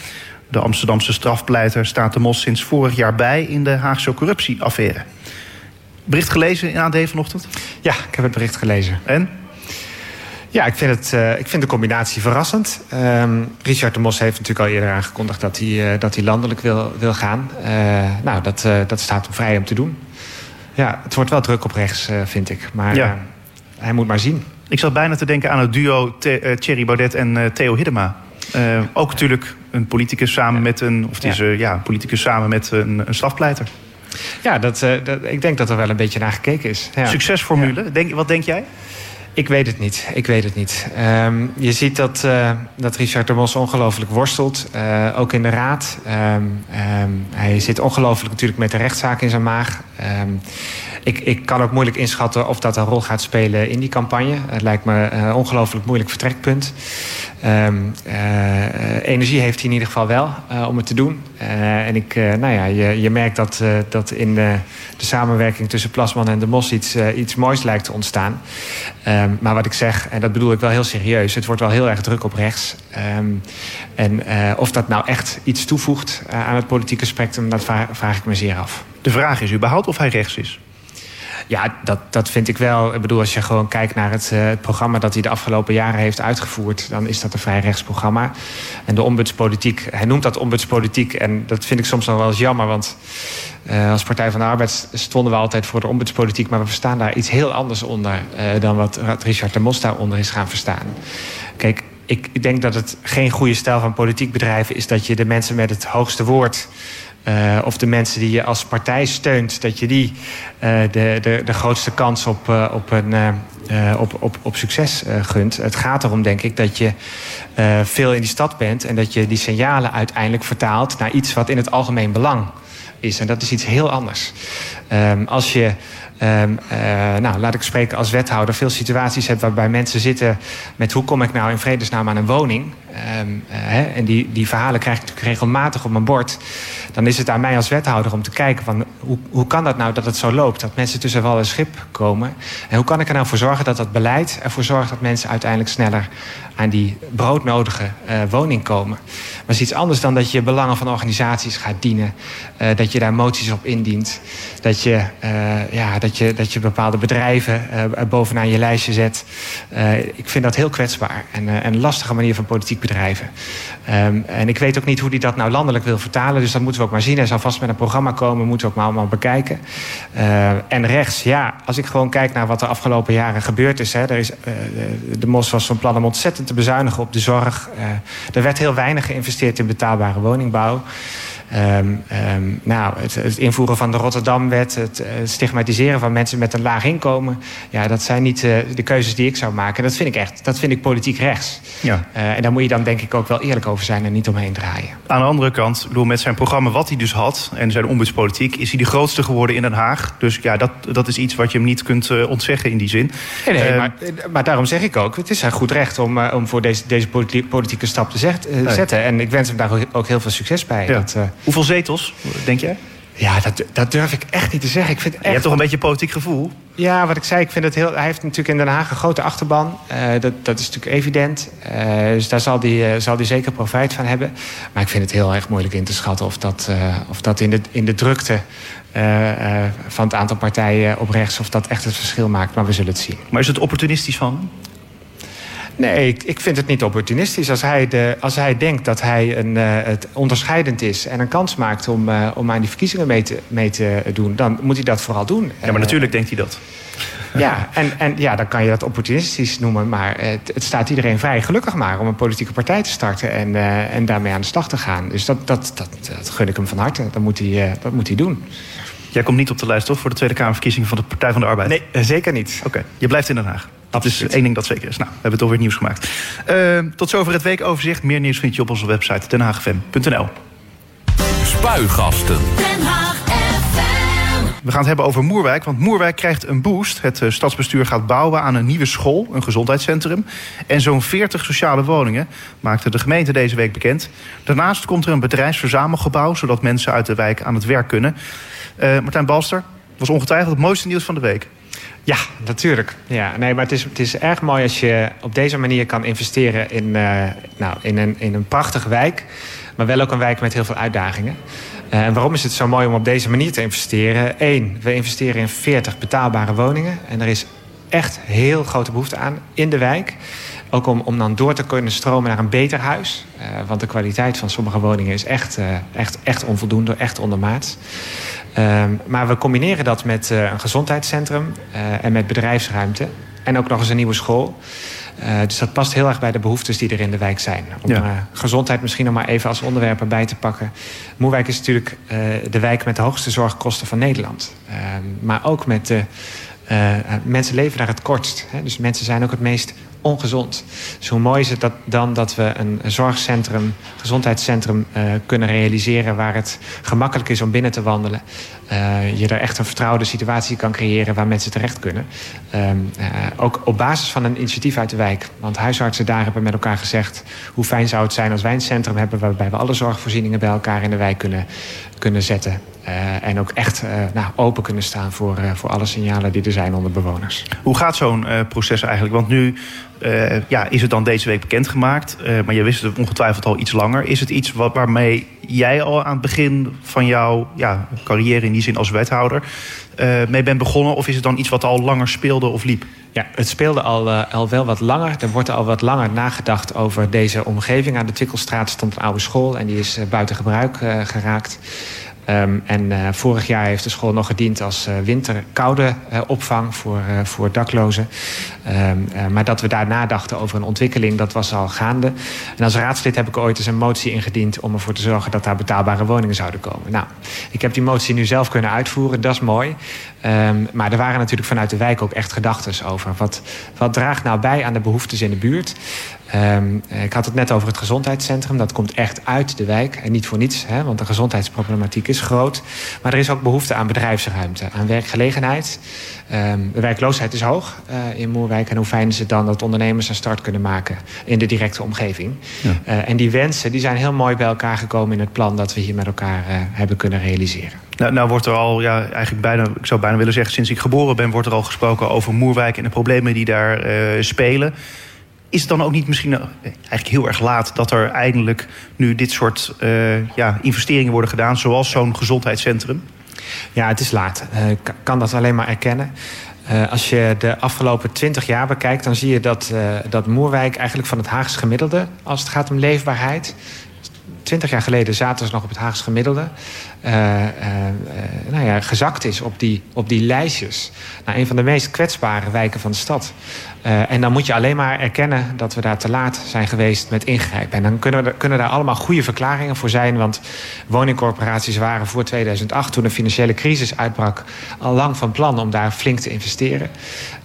B: De Amsterdamse strafpleiter staat de Mos sinds vorig jaar bij in de Haagse corruptieaffaire. Bericht gelezen in AD vanochtend?
C: Ja, ik heb het bericht gelezen.
B: En?
C: Ja, ik vind, het, uh, ik vind de combinatie verrassend. Um, Richard de Mos heeft natuurlijk al eerder aangekondigd dat hij, uh, dat hij landelijk wil, wil gaan. Uh, nou, dat, dat staat hem vrij om te doen. Ja, het wordt wel druk op rechts, vind ik. Maar ja. hij moet maar zien.
B: Ik zat bijna te denken aan het duo Thierry Baudet en Theo Hiddema. ook natuurlijk een politicus samen met een... of is ja. ja, een politicus samen met een, een strafpleiter.
C: Ja, dat, dat, ik denk dat er wel een beetje naar gekeken is. Ja.
B: Succesformule, denk, wat denk jij?
C: Ik weet het niet. Ik weet het niet. Um, je ziet dat, uh, dat Richard de Mos ongelooflijk worstelt. Uh, ook in de raad. Um, um, hij zit ongelooflijk natuurlijk met de rechtszaak in zijn maag. Ik, ik, kan ook moeilijk inschatten of dat een rol gaat spelen in die campagne. Het lijkt me een ongelooflijk moeilijk vertrekpunt. Energie heeft hij in ieder geval wel om het te doen. En ik, nou ja, je, je merkt dat, dat in de, samenwerking tussen Plasman en de Mos iets, iets moois lijkt te ontstaan. Um, maar wat ik zeg, en dat bedoel ik wel heel serieus, het wordt wel heel erg druk op rechts. Um, en of dat nou echt iets toevoegt aan het politieke spectrum, dat vraag, vraag ik me zeer af.
B: De vraag is überhaupt of hij rechts is.
C: Ja, dat, dat vind ik wel. Ik bedoel, als je gewoon kijkt naar het, uh, het, programma dat hij de afgelopen jaren heeft uitgevoerd, dan is dat een vrij rechtsprogramma. En de ombudspolitiek, hij noemt dat ombudspolitiek. En dat vind ik soms nog wel eens jammer, want uh, als Partij van de Arbeid stonden we altijd voor de ombudspolitiek, maar we verstaan daar iets heel anders onder uh, dan wat Richard de Mos daaronder is gaan verstaan. Kijk, ik denk dat het geen goede stijl van politiek bedrijven is dat je de mensen met het hoogste woord uh, of de mensen die je als partij steunt, dat je die uh, de, de, de grootste kans op, uh, op, een, op, op, op succes gunt. Het gaat erom, denk ik, dat je veel in die stad bent en dat je die signalen uiteindelijk vertaalt naar iets wat in het algemeen belang is. En dat is iets heel anders. Ehm, als je Um, nou, laat ik spreken als wethouder, veel situaties hebt waarbij mensen zitten met hoe kom ik nou in vredesnaam aan een woning. Um, uh, en die, die verhalen krijg ik natuurlijk regelmatig op mijn bord. Dan is het aan mij als wethouder om te kijken van hoe, hoe kan dat nou dat het zo loopt? Dat mensen tussen wal en schip komen. En hoe kan ik er nou voor zorgen dat dat beleid ervoor zorgt dat mensen uiteindelijk sneller aan die broodnodige uh, woning komen. Maar is iets anders dan dat je belangen van organisaties gaat dienen. Uh, dat je daar moties op indient. Dat je, uh, ja, dat je, dat je bepaalde bedrijven bovenaan je lijstje zet. ik vind dat heel kwetsbaar en een lastige manier van politiek bedrijven. Um, en ik weet ook niet hoe hij dat nou landelijk wil vertalen. Dus dat moeten we ook maar zien. Hij zal vast met een programma komen. Moeten we ook maar allemaal bekijken. en rechts, ja, als ik gewoon kijk naar wat de afgelopen jaren gebeurd is. Hè, er is de MOS was van plan om ontzettend te bezuinigen op de zorg. Er werd heel weinig geïnvesteerd in betaalbare woningbouw. Um, um, nou, het, het, invoeren van de Rotterdamwet, het, het, stigmatiseren van mensen met een laag inkomen. Ja, dat zijn niet uh, de keuzes die ik zou maken. Dat vind ik echt, dat vind ik politiek rechts. Ja. Uh, en daar moet je dan denk ik ook wel eerlijk over zijn en niet omheen draaien.
B: Aan de andere kant, bedoel, met zijn programma wat hij dus had en zijn ombudspolitiek, is hij de grootste geworden in Den Haag. Dus ja, dat, dat is iets wat je hem niet kunt ontzeggen in die zin.
C: Nee, nee maar, maar, daarom zeg ik ook, het is zijn goed recht om, om voor deze, deze politieke stap te zet, zetten. En ik wens hem daar ook heel veel succes bij.
B: Ja. Dat, Hoeveel zetels, denk jij?
C: Ja, dat, dat durf ik echt niet te zeggen. Ik vind echt...
B: Je hebt toch een beetje politiek gevoel?
C: Ja, wat ik zei, ik vind het heel... Hij heeft natuurlijk in Den Haag een grote achterban. Uh, dat, dat is natuurlijk evident. Uh, dus daar zal hij uh, zal zeker profijt van hebben. Maar ik vind het heel erg moeilijk in te schatten... of dat, of dat in, de, in de drukte van het aantal partijen op rechts... of dat echt het verschil maakt. Maar we zullen het zien.
B: Maar is het opportunistisch van
C: Nee, ik, ik, vind het niet opportunistisch. Als hij, de, als hij denkt dat hij een, uh, het onderscheidend is en een kans maakt om, uh, om aan die verkiezingen mee te, mee te doen, dan moet hij dat vooral doen.
B: Ja, maar natuurlijk denkt hij dat.
C: Ja, en, en ja, dan kan je dat opportunistisch noemen. Maar het, het, staat iedereen vrij, gelukkig maar, om een politieke partij te starten en, uh, en daarmee aan de slag te gaan. Dus dat, dat, dat, dat gun ik hem van harte. Dat moet hij, dat moet hij doen.
B: Jij komt niet op de lijst, toch, voor de Tweede Kamerverkiezingen van de Partij van de Arbeid?
C: Nee, zeker niet.
B: Oké, okay. je blijft in Den Haag. Dat is één ding dat zeker is. Nou, we hebben toch weer nieuws gemaakt. Uh, tot zover het weekoverzicht. Meer nieuws vind je op onze website denhaagfm.nl.
A: Spuigasten.
B: Den Haag FM. We gaan het hebben over Moerwijk, want Moerwijk krijgt een boost. Het uh, stadsbestuur gaat bouwen aan een nieuwe school, een gezondheidscentrum... en zo'n 40 sociale woningen, maakte de gemeente deze week bekend. Daarnaast komt er een bedrijfsverzamelgebouw... zodat mensen uit de wijk aan het werk kunnen. Uh, Martijn Balster, was ongetwijfeld het mooiste nieuws van de week.
C: Ja, natuurlijk. Ja, nee, maar het is, het is erg mooi als je op deze manier kan investeren in, uh, nou, in, een, in een prachtige wijk. Maar wel ook een wijk met heel veel uitdagingen. Uh, en waarom is het zo mooi om op deze manier te investeren? Eén, we investeren in 40 betaalbare woningen. En er is echt heel grote behoefte aan in de wijk. Ook om, om dan door te kunnen stromen naar een beter huis. Uh, want de kwaliteit van sommige woningen is echt, uh, echt, echt onvoldoende, echt ondermaats. Um, maar we combineren dat met uh, een gezondheidscentrum en met bedrijfsruimte. En ook nog eens een nieuwe school. dus dat past heel erg bij de behoeftes die er in de wijk zijn. Om ja. gezondheid misschien nog maar even als onderwerp erbij te pakken. Moerwijk is natuurlijk de wijk met de hoogste zorgkosten van Nederland. Ehm, maar ook met de... mensen leven daar het kortst. Hè? Dus mensen zijn ook het meest ongezond. Dus hoe mooi is het dat, dan dat we een zorgcentrum, gezondheidscentrum uh, kunnen realiseren waar het gemakkelijk is om binnen te wandelen. Uh, je er echt een vertrouwde situatie kan creëren waar mensen terecht kunnen. Uh, ook op basis van een initiatief uit de wijk. Want huisartsen daar hebben met elkaar gezegd hoe fijn zou het zijn als wij een centrum hebben waarbij we alle zorgvoorzieningen bij elkaar in de wijk kunnen, kunnen zetten. Uh, en ook echt uh, nou, open kunnen staan voor, uh, voor alle signalen die er zijn onder bewoners.
B: Hoe gaat zo'n proces eigenlijk? Want nu ja, is het dan deze week bekendgemaakt, maar je wist het ongetwijfeld al iets langer. Is het iets wat, waarmee jij al aan het begin van jouw ja, carrière in die zin als wethouder mee bent begonnen? Of is het dan iets wat al langer speelde of liep?
C: Ja, het speelde al, al wel wat langer. Er wordt al wat langer nagedacht over deze omgeving. Aan de Twikkelstraat stond een oude school en die is buiten gebruik geraakt. Um, en uh, vorig jaar heeft de school nog gediend als uh, winterkoude uh, opvang voor, voor daklozen. Um, maar dat we daar nadachten over een ontwikkeling, dat was al gaande. En als raadslid heb ik ooit eens een motie ingediend om ervoor te zorgen dat daar betaalbare woningen zouden komen. Nou, ik heb die motie nu zelf kunnen uitvoeren, dat is mooi. Um, maar er waren natuurlijk vanuit de wijk ook echt gedachten over. Wat, wat draagt nou bij aan de behoeftes in de buurt? Um, ik had het net over het gezondheidscentrum. Dat komt echt uit de wijk. En niet voor niets, hè, want de gezondheidsproblematiek is groot. Maar er is ook behoefte aan bedrijfsruimte, aan werkgelegenheid. Ehm, de werkloosheid is hoog uh, in Moerwijk. En hoe fijn is het dan dat ondernemers een start kunnen maken in de directe omgeving. Ja. Uh, en die wensen die zijn heel mooi bij elkaar gekomen in het plan dat we hier met elkaar uh, hebben kunnen realiseren.
B: Nou, nou wordt er al, ja, eigenlijk bijna, ik zou bijna willen zeggen, sinds ik geboren ben, wordt er al gesproken over Moerwijk en de problemen die daar spelen. Is het dan ook niet misschien eigenlijk heel erg laat dat er eindelijk nu dit soort ja, investeringen worden gedaan, zoals zo'n gezondheidscentrum?
C: Ja, het is laat. Eh, ik kan dat alleen maar erkennen. Als je de afgelopen twintig jaar bekijkt, dan zie je dat, dat Moerwijk eigenlijk van het Haagse gemiddelde, als het gaat om leefbaarheid, twintig jaar geleden zaten ze nog op het Haagse gemiddelde. Uh, nou ja, gezakt is op die, op die lijstjes. Naar een van de meest kwetsbare wijken van de stad. en dan moet je alleen maar erkennen dat we daar te laat zijn geweest met ingrijpen. En dan kunnen, we, kunnen daar allemaal goede verklaringen voor zijn. Want woningcorporaties waren voor 2008, toen de financiële crisis uitbrak, al lang van plan om daar flink te investeren.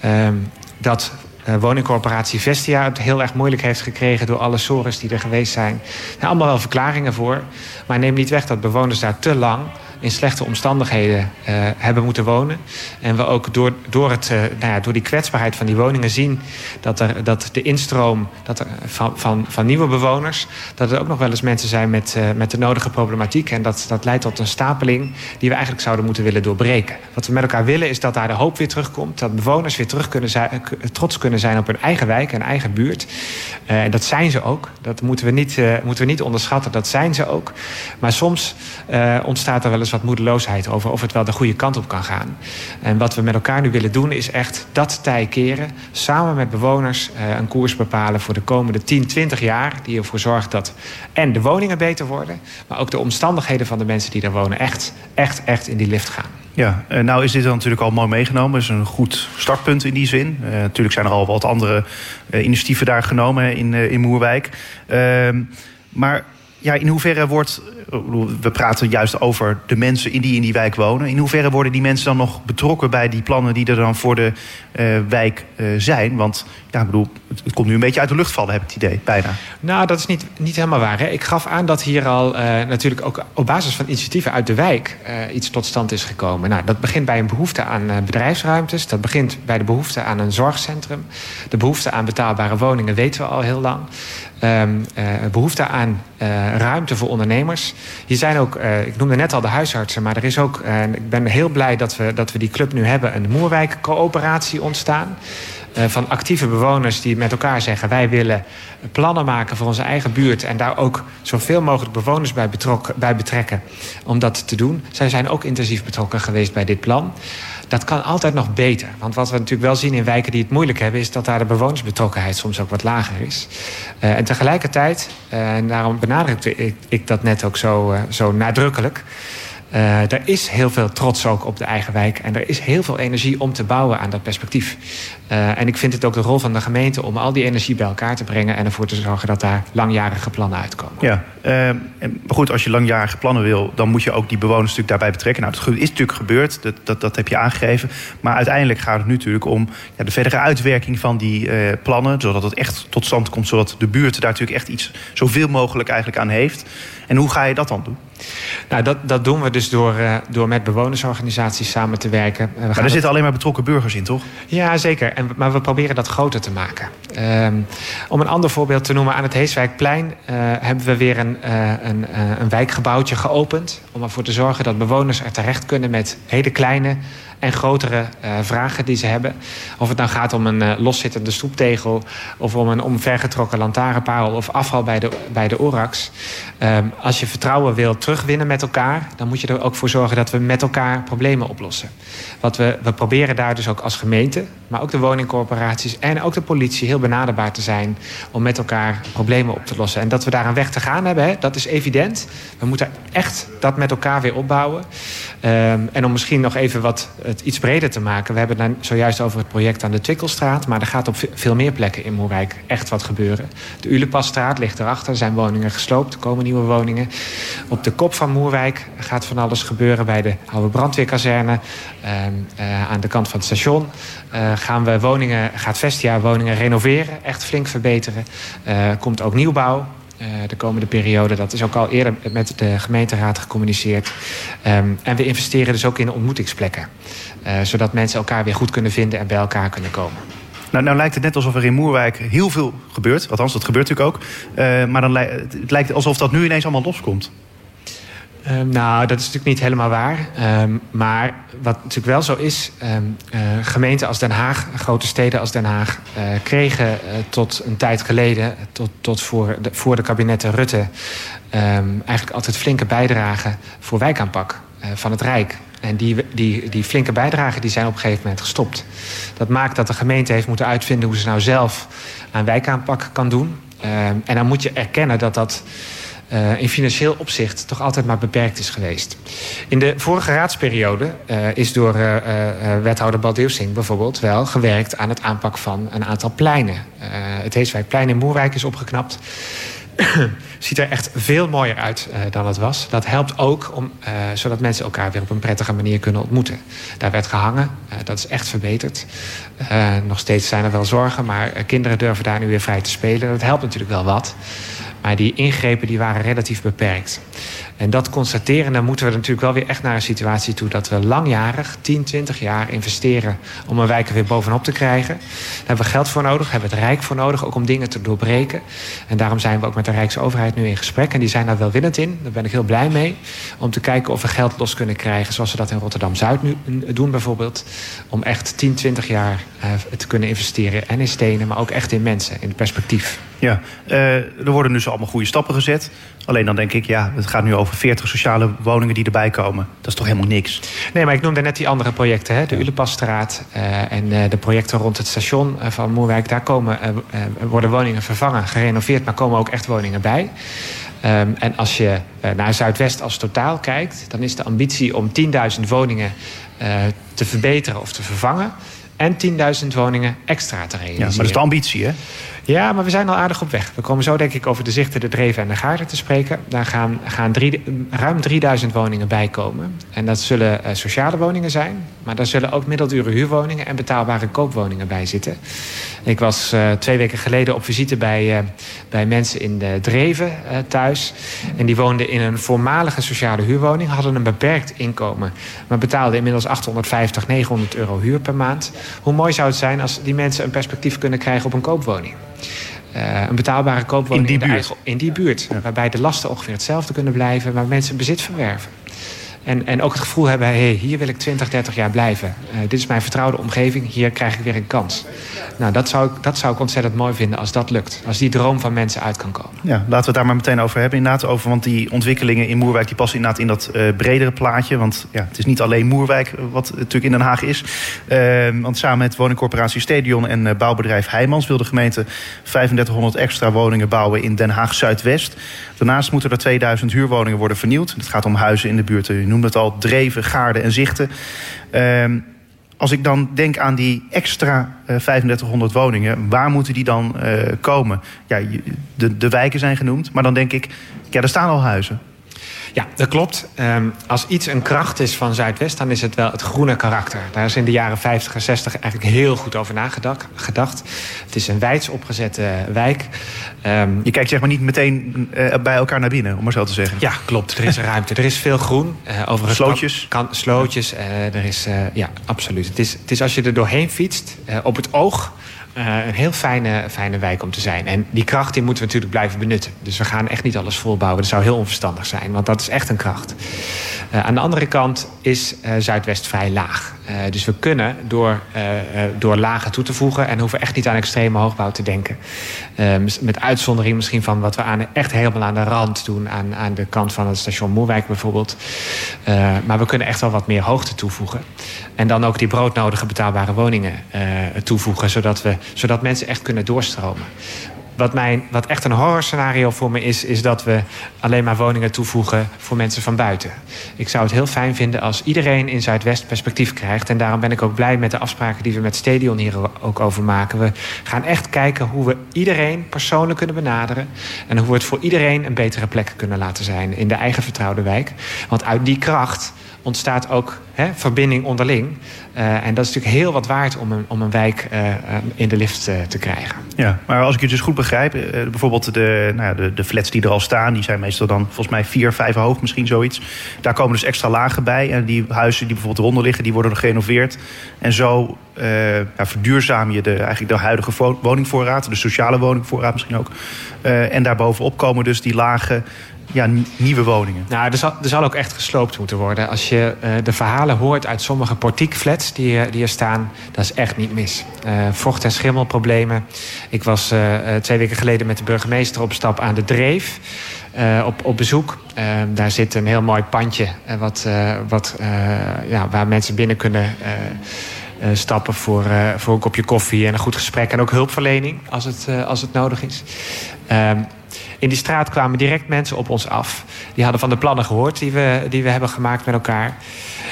C: Ehm, dat uh, woningcorporatie Vestia het heel erg moeilijk heeft gekregen door alle sores die er geweest zijn. Zijn allemaal wel verklaringen voor. Maar neem niet weg dat bewoners daar te lang in slechte omstandigheden uh, hebben moeten wonen. En we ook door, door, het, uh, nou ja, door die kwetsbaarheid van die woningen zien dat, er, dat de instroom dat van, van, van nieuwe bewoners, dat er ook nog wel eens mensen zijn met, uh, met de nodige problematiek. En dat, dat leidt tot een stapeling die we eigenlijk zouden moeten willen doorbreken. Wat we met elkaar willen is dat daar de hoop weer terugkomt. Dat bewoners weer terug kunnen zijn, trots kunnen zijn op hun eigen wijk en eigen buurt. en dat zijn ze ook. Dat moeten we, niet, moeten we niet onderschatten. Dat zijn ze ook. Maar soms ontstaat er wel eens wat moedeloosheid over of het wel de goede kant op kan gaan. En wat we met elkaar nu willen doen is echt dat tij keren. Samen met bewoners uh, een koers bepalen voor de komende 10, 20 jaar. Die ervoor zorgt dat en de woningen beter worden. Maar ook de omstandigheden van de mensen die daar wonen echt, echt, echt in die lift gaan.
B: Ja, nou is dit dan natuurlijk al mooi meegenomen. Is een goed startpunt in die zin. Uh, natuurlijk zijn er al wat andere initiatieven daar genomen in, in Moerwijk. Ehm, maar ja, in hoeverre wordt. We praten juist over de mensen in die in die wijk wonen. In hoeverre worden die mensen dan nog betrokken bij die plannen die er dan voor de uh, wijk uh, zijn? Want ja, ik bedoel, het, komt nu een beetje uit de lucht vallen, heb ik het idee, bijna.
C: Nou, dat is niet, niet helemaal waar. Hè? Ik gaf aan dat hier al natuurlijk ook op basis van initiatieven uit de wijk iets tot stand is gekomen. Nou, dat begint bij een behoefte aan bedrijfsruimtes. Dat begint bij de behoefte aan een zorgcentrum. De behoefte aan betaalbare woningen weten we al heel lang. Um, behoefte aan ruimte voor ondernemers. Hier zijn ook, uh, ik noemde net al de huisartsen, maar er is ook, uh, ik ben heel blij dat we, dat we die club nu hebben, een Moerwijk-coöperatie ontstaan. Van actieve bewoners die met elkaar zeggen: wij willen plannen maken voor onze eigen buurt en daar ook zoveel mogelijk bewoners bij, bij betrekken om dat te doen. Zij zijn ook intensief betrokken geweest bij dit plan. Dat kan altijd nog beter. Want wat we natuurlijk wel zien in wijken die het moeilijk hebben... is dat daar de bewonersbetrokkenheid soms ook wat lager is. Uh, en tegelijkertijd, uh, en daarom benadrukte ik, ik dat net ook zo, uh, zo nadrukkelijk... Er is heel veel trots ook op de eigen wijk. En er is heel veel energie om te bouwen aan dat perspectief. Uh, en ik vind het ook de rol van de gemeente om al die energie bij elkaar te brengen. En ervoor te zorgen dat daar langjarige plannen uitkomen.
B: Ja, uh, maar goed, als je langjarige plannen wil, dan moet je ook die bewoners natuurlijk daarbij betrekken. Nou, dat is natuurlijk gebeurd, dat, dat, dat heb je aangegeven. Maar uiteindelijk gaat het nu natuurlijk om ja, de verdere uitwerking van die plannen. Zodat het echt tot stand komt, zodat de buurt daar natuurlijk echt iets zoveel mogelijk eigenlijk aan heeft. En hoe ga je dat dan doen?
C: Nou, dat, dat doen we dus door, uh, door met bewonersorganisaties samen te werken.
B: Uh, we maar er zitten alleen maar betrokken burgers in, toch?
C: Ja, zeker. En, maar we proberen dat groter te maken. Um, om een ander voorbeeld te noemen, aan het Heeswijkplein uh, hebben we weer een, een, een wijkgebouwtje geopend. Om ervoor te zorgen dat bewoners er terecht kunnen met hele kleine en grotere uh, vragen die ze hebben. Of het nou gaat om een uh, loszittende stoeptegel... of om een omvergetrokken lantaarnpaal of afval bij de, bij de ORAX. Um, als je vertrouwen wil terugwinnen met elkaar... dan moet je er ook voor zorgen dat we met elkaar problemen oplossen. Wat we, we proberen daar dus ook als gemeente... maar ook de woningcorporaties en ook de politie heel benaderbaar te zijn... om met elkaar problemen op te lossen. En dat we daar een weg te gaan hebben, hè, dat is evident. We moeten echt dat met elkaar weer opbouwen. Um, en om misschien nog even wat het iets breder te maken. We hebben het zojuist over het project aan de Twikkelstraat. Maar er gaat op veel meer plekken in Moerwijk echt wat gebeuren. De Ulepasstraat ligt erachter. Er zijn woningen gesloopt. Er komen nieuwe woningen. Op de kop van Moerwijk gaat van alles gebeuren. Bij de oude brandweerkazerne. Uh, uh, aan de kant van het station. Uh, gaan we woningen, gaat Vestia woningen renoveren. Echt flink verbeteren. komt ook nieuwbouw. De komende periode. Dat is ook al eerder met de gemeenteraad gecommuniceerd. Ehm, en we investeren dus ook in ontmoetingsplekken. zodat mensen elkaar weer goed kunnen vinden en bij elkaar kunnen komen.
B: Nou, nou lijkt het net alsof er in Moerwijk heel veel gebeurt. Althans, dat gebeurt natuurlijk ook. maar dan het lijkt alsof dat nu ineens allemaal loskomt.
C: Um, nou, dat is natuurlijk niet helemaal waar. Um, maar wat natuurlijk wel zo is... Um, uh, gemeenten als Den Haag, grote steden als Den Haag... Uh, kregen uh, tot een tijd geleden, tot, tot voor, de, voor de kabinetten Rutte... eigenlijk altijd flinke bijdragen voor wijkaanpak van het Rijk. En die, die, die flinke bijdragen die zijn op een gegeven moment gestopt. Dat maakt dat de gemeente heeft moeten uitvinden... hoe ze nou zelf aan wijkaanpak kan doen. en dan moet je erkennen dat dat uh, in financieel opzicht toch altijd maar beperkt is geweest. In de vorige raadsperiode uh, is door uh, wethouder Baldeusing bijvoorbeeld wel gewerkt aan het aanpak van een aantal pleinen. het Heeswijkplein in Moerwijk is opgeknapt. Ziet er echt veel mooier uit dan het was. Dat helpt ook om, zodat mensen elkaar weer op een prettige manier kunnen ontmoeten. Daar werd gehangen, dat is echt verbeterd. nog steeds zijn er wel zorgen, maar kinderen durven daar nu weer vrij te spelen. Dat helpt natuurlijk wel wat. Maar die ingrepen die waren relatief beperkt. En dat constateren, dan moeten we natuurlijk wel weer echt naar een situatie toe dat we langjarig, 10, 20 jaar investeren om een wijk er weer bovenop te krijgen. Daar hebben we geld voor nodig, hebben we het Rijk voor nodig, ook om dingen te doorbreken. En daarom zijn we ook met de Rijksoverheid nu in gesprek. En die zijn daar welwillend in. Daar ben ik heel blij mee. Om te kijken of we geld los kunnen krijgen, zoals we dat in Rotterdam Zuid nu doen bijvoorbeeld. Om echt 10, 20 jaar uh, te kunnen investeren. En in stenen, maar ook echt in mensen, in perspectief.
B: Ja, uh, er worden dus allemaal goede stappen gezet. Alleen dan denk ik, ja, het gaat nu over 40 sociale woningen die erbij komen. Dat is toch helemaal niks?
C: Nee, maar ik noemde net die andere projecten. Hè? De Ulepasstraat uh, en uh, de projecten rond het station van Moerwijk. Daar komen, worden woningen vervangen, gerenoveerd, maar komen ook echt woningen bij. Um, en als je naar Zuidwest als totaal kijkt... dan is de ambitie om 10.000 woningen te verbeteren of te vervangen... en 10.000 woningen extra te realiseren. Ja, maar
B: dat is de ambitie, hè?
C: Ja, maar we zijn al aardig op weg. We komen zo denk ik over de zichten, de dreven en de gaarden te spreken. Daar gaan, gaan ruim 3000 woningen bij komen. En dat zullen uh, sociale woningen zijn. Maar daar zullen ook middeldure huurwoningen en betaalbare koopwoningen bij zitten. Ik was uh, twee weken geleden op visite bij, uh, bij mensen in de Dreven thuis. En die woonden in een voormalige sociale huurwoning. Hadden een beperkt inkomen. Maar betaalden inmiddels 850, 900 euro huur per maand. Hoe mooi zou het zijn als die mensen een perspectief kunnen krijgen op een koopwoning? Uh, een betaalbare koopwoning
B: in die buurt,
C: in, in die buurt ja. waarbij de lasten ongeveer hetzelfde kunnen blijven, waar mensen bezit verwerven. En, en ook het gevoel hebben, hey, hier wil ik 20, 30 jaar blijven. Uh, dit is mijn vertrouwde omgeving, hier krijg ik weer een kans. Nou, dat zou, ik, dat zou ik ontzettend mooi vinden als dat lukt. Als die droom van mensen uit kan komen.
B: Ja, laten we het daar maar meteen over hebben. Inderdaad, over, want die ontwikkelingen in Moerwijk die passen inderdaad in dat uh, bredere plaatje. Want ja, het is niet alleen Moerwijk wat natuurlijk in Den Haag is. Uh, want samen met woningcorporatie Stadion en bouwbedrijf Heijmans... wil de gemeente 3500 extra woningen bouwen in Den Haag Zuidwest. Daarnaast moeten er 2000 huurwoningen worden vernieuwd. Het gaat om huizen in de buurt. Noemde het al, Dreven, Gaarden en Zichten. Uh, als ik dan denk aan die extra uh, 3500 woningen, waar moeten die dan uh, komen? Ja, de, de wijken zijn genoemd, maar dan denk ik, ja, er staan al huizen.
C: Ja, dat klopt. Um, als iets een kracht is van Zuidwest, dan is het wel het groene karakter. Daar is in de jaren 50 en 60 eigenlijk heel goed over nagedacht. Gedacht. Het is een wijds opgezette wijk.
B: Um, je kijkt zeg maar niet meteen uh, bij elkaar naar binnen, om maar zo te zeggen.
C: Ja, klopt. Er is ruimte. Er is veel groen.
B: Uh, overigens slootjes.
C: Kan, kan, slootjes. Uh, er is, ja, absoluut. Het is, het is als je er doorheen fietst, op het oog uh, een heel fijne, fijne wijk om te zijn. En die kracht die moeten we natuurlijk blijven benutten. Dus we gaan echt niet alles volbouwen. Dat zou heel onverstandig zijn, want dat is echt een kracht. Uh, aan de andere kant is uh, Zuidwest vrij laag. Dus we kunnen door, door lagen toe te voegen... en hoeven echt niet aan extreme hoogbouw te denken. met uitzondering misschien van wat we aan, echt helemaal aan de rand doen... aan, aan de kant van het station Moerwijk bijvoorbeeld. maar we kunnen echt wel wat meer hoogte toevoegen. En dan ook die broodnodige betaalbare woningen toevoegen... zodat we zodat mensen echt kunnen doorstromen. Wat, mijn, wat echt een horrorscenario voor me is, is dat we alleen maar woningen toevoegen voor mensen van buiten. Ik zou het heel fijn vinden als iedereen in Zuidwest perspectief krijgt. En daarom ben ik ook blij met de afspraken die we met Stadion hier ook over maken. We gaan echt kijken hoe we iedereen persoonlijk kunnen benaderen. En hoe we het voor iedereen een betere plek kunnen laten zijn in de eigen vertrouwde wijk. Want uit die kracht ontstaat ook hè, verbinding onderling. Uh, en dat is natuurlijk heel wat waard om een, om een wijk uh, in de lift te krijgen.
B: Ja, maar als ik je dus goed begrijp, bijvoorbeeld de, nou ja, de, de flats die er al staan, die zijn meestal dan volgens mij vier, vijf hoog, misschien zoiets. Daar komen dus extra lagen bij. En die huizen die bijvoorbeeld eronder liggen, die worden gerenoveerd. En zo ja, verduurzaam je de, eigenlijk de huidige woningvoorraad, de sociale woningvoorraad misschien ook. en daarbovenop komen dus die lagen ja, nieuwe woningen.
C: Nou, er zal, ook echt gesloopt moeten worden. Als je uh, de verhalen hoort uit sommige portiekflats die, eh, die er staan, dat is echt niet mis. Uh, vocht- en schimmelproblemen. Ik was twee weken geleden met de burgemeester op stap aan de Dreef. op, op bezoek. daar zit een heel mooi pandje wat, wat, ja, waar mensen binnen kunnen stappen voor, voor een kopje koffie en een goed gesprek. En ook hulpverlening als het, als het nodig is. In die straat kwamen direct mensen op ons af. Die hadden van de plannen gehoord die we, die we hebben gemaakt met elkaar.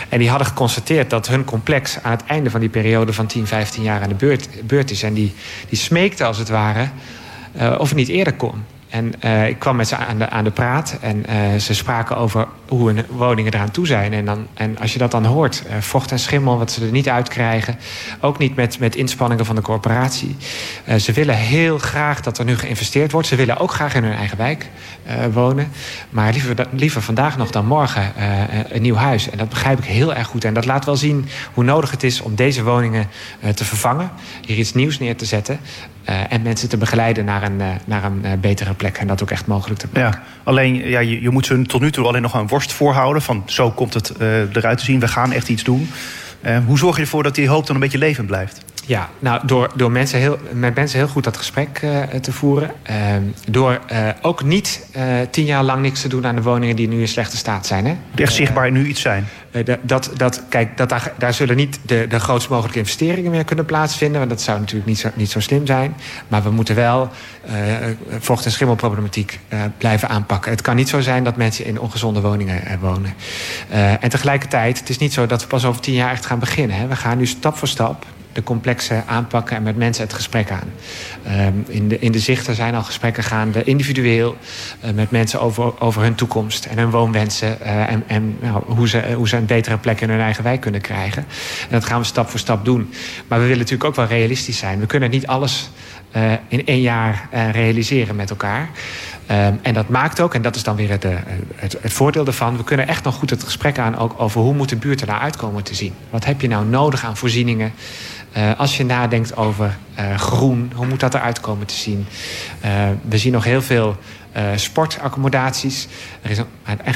C: En die hadden geconstateerd dat hun complex aan het einde van die periode van 10, 15 jaar aan de beurt, beurt is. En die, die smeekte als het ware uh, of het niet eerder kon. En uh, ik kwam met ze aan de, aan de praat en uh, ze spraken over hoe hun woningen eraan toe zijn. En, dan, en als je dat dan hoort, uh, vocht en schimmel, wat ze er niet uitkrijgen. Ook niet met, met inspanningen van de corporatie. ze willen heel graag dat er nu geïnvesteerd wordt. Ze willen ook graag in hun eigen wijk wonen. Maar liever, liever vandaag nog dan morgen een nieuw huis. En dat begrijp ik heel erg goed. En dat laat wel zien hoe nodig het is om deze woningen te vervangen. Hier iets nieuws neer te zetten. en mensen te begeleiden naar een, naar een betere plek. En dat ook echt mogelijk te maken.
B: Ja, alleen ja, je, je moet ze tot nu toe alleen nog een worst voorhouden. Van zo komt het uh, eruit te zien. We gaan echt iets doen. Uh, hoe zorg je ervoor dat die hoop dan een beetje levend blijft?
C: Ja, nou, door, door mensen heel, met mensen heel goed dat gesprek uh, te voeren. Uh, door uh, ook niet tien jaar lang niks te doen aan de woningen die nu in slechte staat zijn. Hè?
B: Echt zichtbaar nu iets zijn.
C: dat, dat, kijk, dat daar, daar zullen niet de, de grootst mogelijke investeringen meer kunnen plaatsvinden. Want dat zou natuurlijk niet zo, niet zo slim zijn. Maar we moeten wel vocht- en schimmelproblematiek blijven aanpakken. Het kan niet zo zijn dat mensen in ongezonde woningen wonen. en tegelijkertijd, het is niet zo dat we pas over tien jaar echt gaan beginnen. Hè? We gaan nu stap voor stap de complexe aanpakken en met mensen het gesprek aan. Um, in, de, in de zichten zijn al gesprekken gaande, individueel, uh, met mensen over, over hun toekomst en hun woonwensen. Uh, en en nou, hoe, ze, hoe ze een betere plek in hun eigen wijk kunnen krijgen. En dat gaan we stap voor stap doen. Maar we willen natuurlijk ook wel realistisch zijn. We kunnen niet alles uh, in één jaar realiseren met elkaar. Um, en dat maakt ook, en dat is dan weer het, het, het, voordeel ervan... we kunnen echt nog goed het gesprek aan ook over hoe moet de buurt er nou uitkomen te zien. Wat heb je nou nodig aan voorzieningen? Uh, als je nadenkt over uh, groen, hoe moet dat eruit komen te zien? Uh, we zien nog heel veel sportaccommodaties. Er is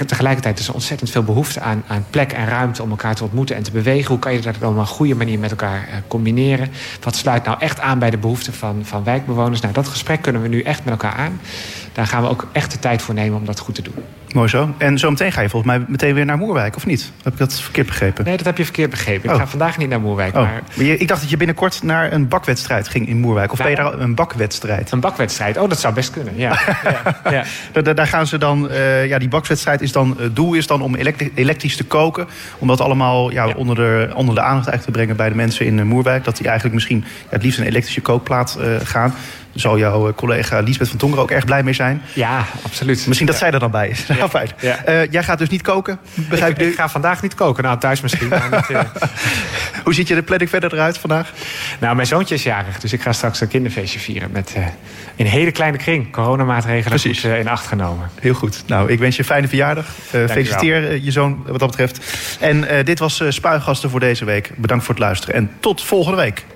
C: tegelijkertijd is er ontzettend veel behoefte aan, aan plek en ruimte om elkaar te ontmoeten en te bewegen. Hoe kan je dat op een goede manier met elkaar combineren? Wat sluit nou echt aan bij de behoeften van, van wijkbewoners? Nou, dat gesprek kunnen we nu echt met elkaar aan. Daar gaan we ook echt de tijd voor nemen om dat goed te doen.
B: Mooi zo. En zo meteen ga je volgens mij meteen weer naar Moerwijk, of niet? Heb ik dat verkeerd begrepen?
C: Nee, dat heb je verkeerd begrepen. Ik oh. ga vandaag niet naar Moerwijk.
B: Oh. Maar... maar je, ik dacht dat je binnenkort naar een bakwedstrijd ging in Moerwijk. Of nou, ben je daar een bakwedstrijd?
C: Een bakwedstrijd? Oh, dat zou best kunnen, ja. ja,
B: ja. daar, daar, gaan ze dan... Uh, ja, die bakwedstrijd is dan... Het doel is dan om elektrisch te koken. Om dat allemaal ja, Onder, de, onder de aandacht eigenlijk te brengen bij de mensen in Moerwijk. Dat die eigenlijk misschien het liefst een elektrische kookplaat uh, gaan zal jouw eh, collega Liesbeth van Tongeren ook erg blij mee zijn.
C: Ja, absoluut.
B: Misschien dat zij er dan bij is. Ja. fijn. Ja. Uh, jij gaat dus niet koken, begrijp
C: ik? Ik ga vandaag niet koken. Nou, thuis misschien. maar niet, uh...
B: Hoe ziet je de planning verder eruit vandaag?
C: Nou, mijn zoontje is jarig. Dus ik ga straks een kinderfeestje vieren. Met uh, een hele kleine kring. Coronamaatregelen goed uh, in acht genomen.
B: Heel goed. Nou, ik wens je een fijne verjaardag. feliciteer je zoon wat dat betreft. En dit was Spuigasten voor deze week. Bedankt voor het luisteren. En tot volgende week.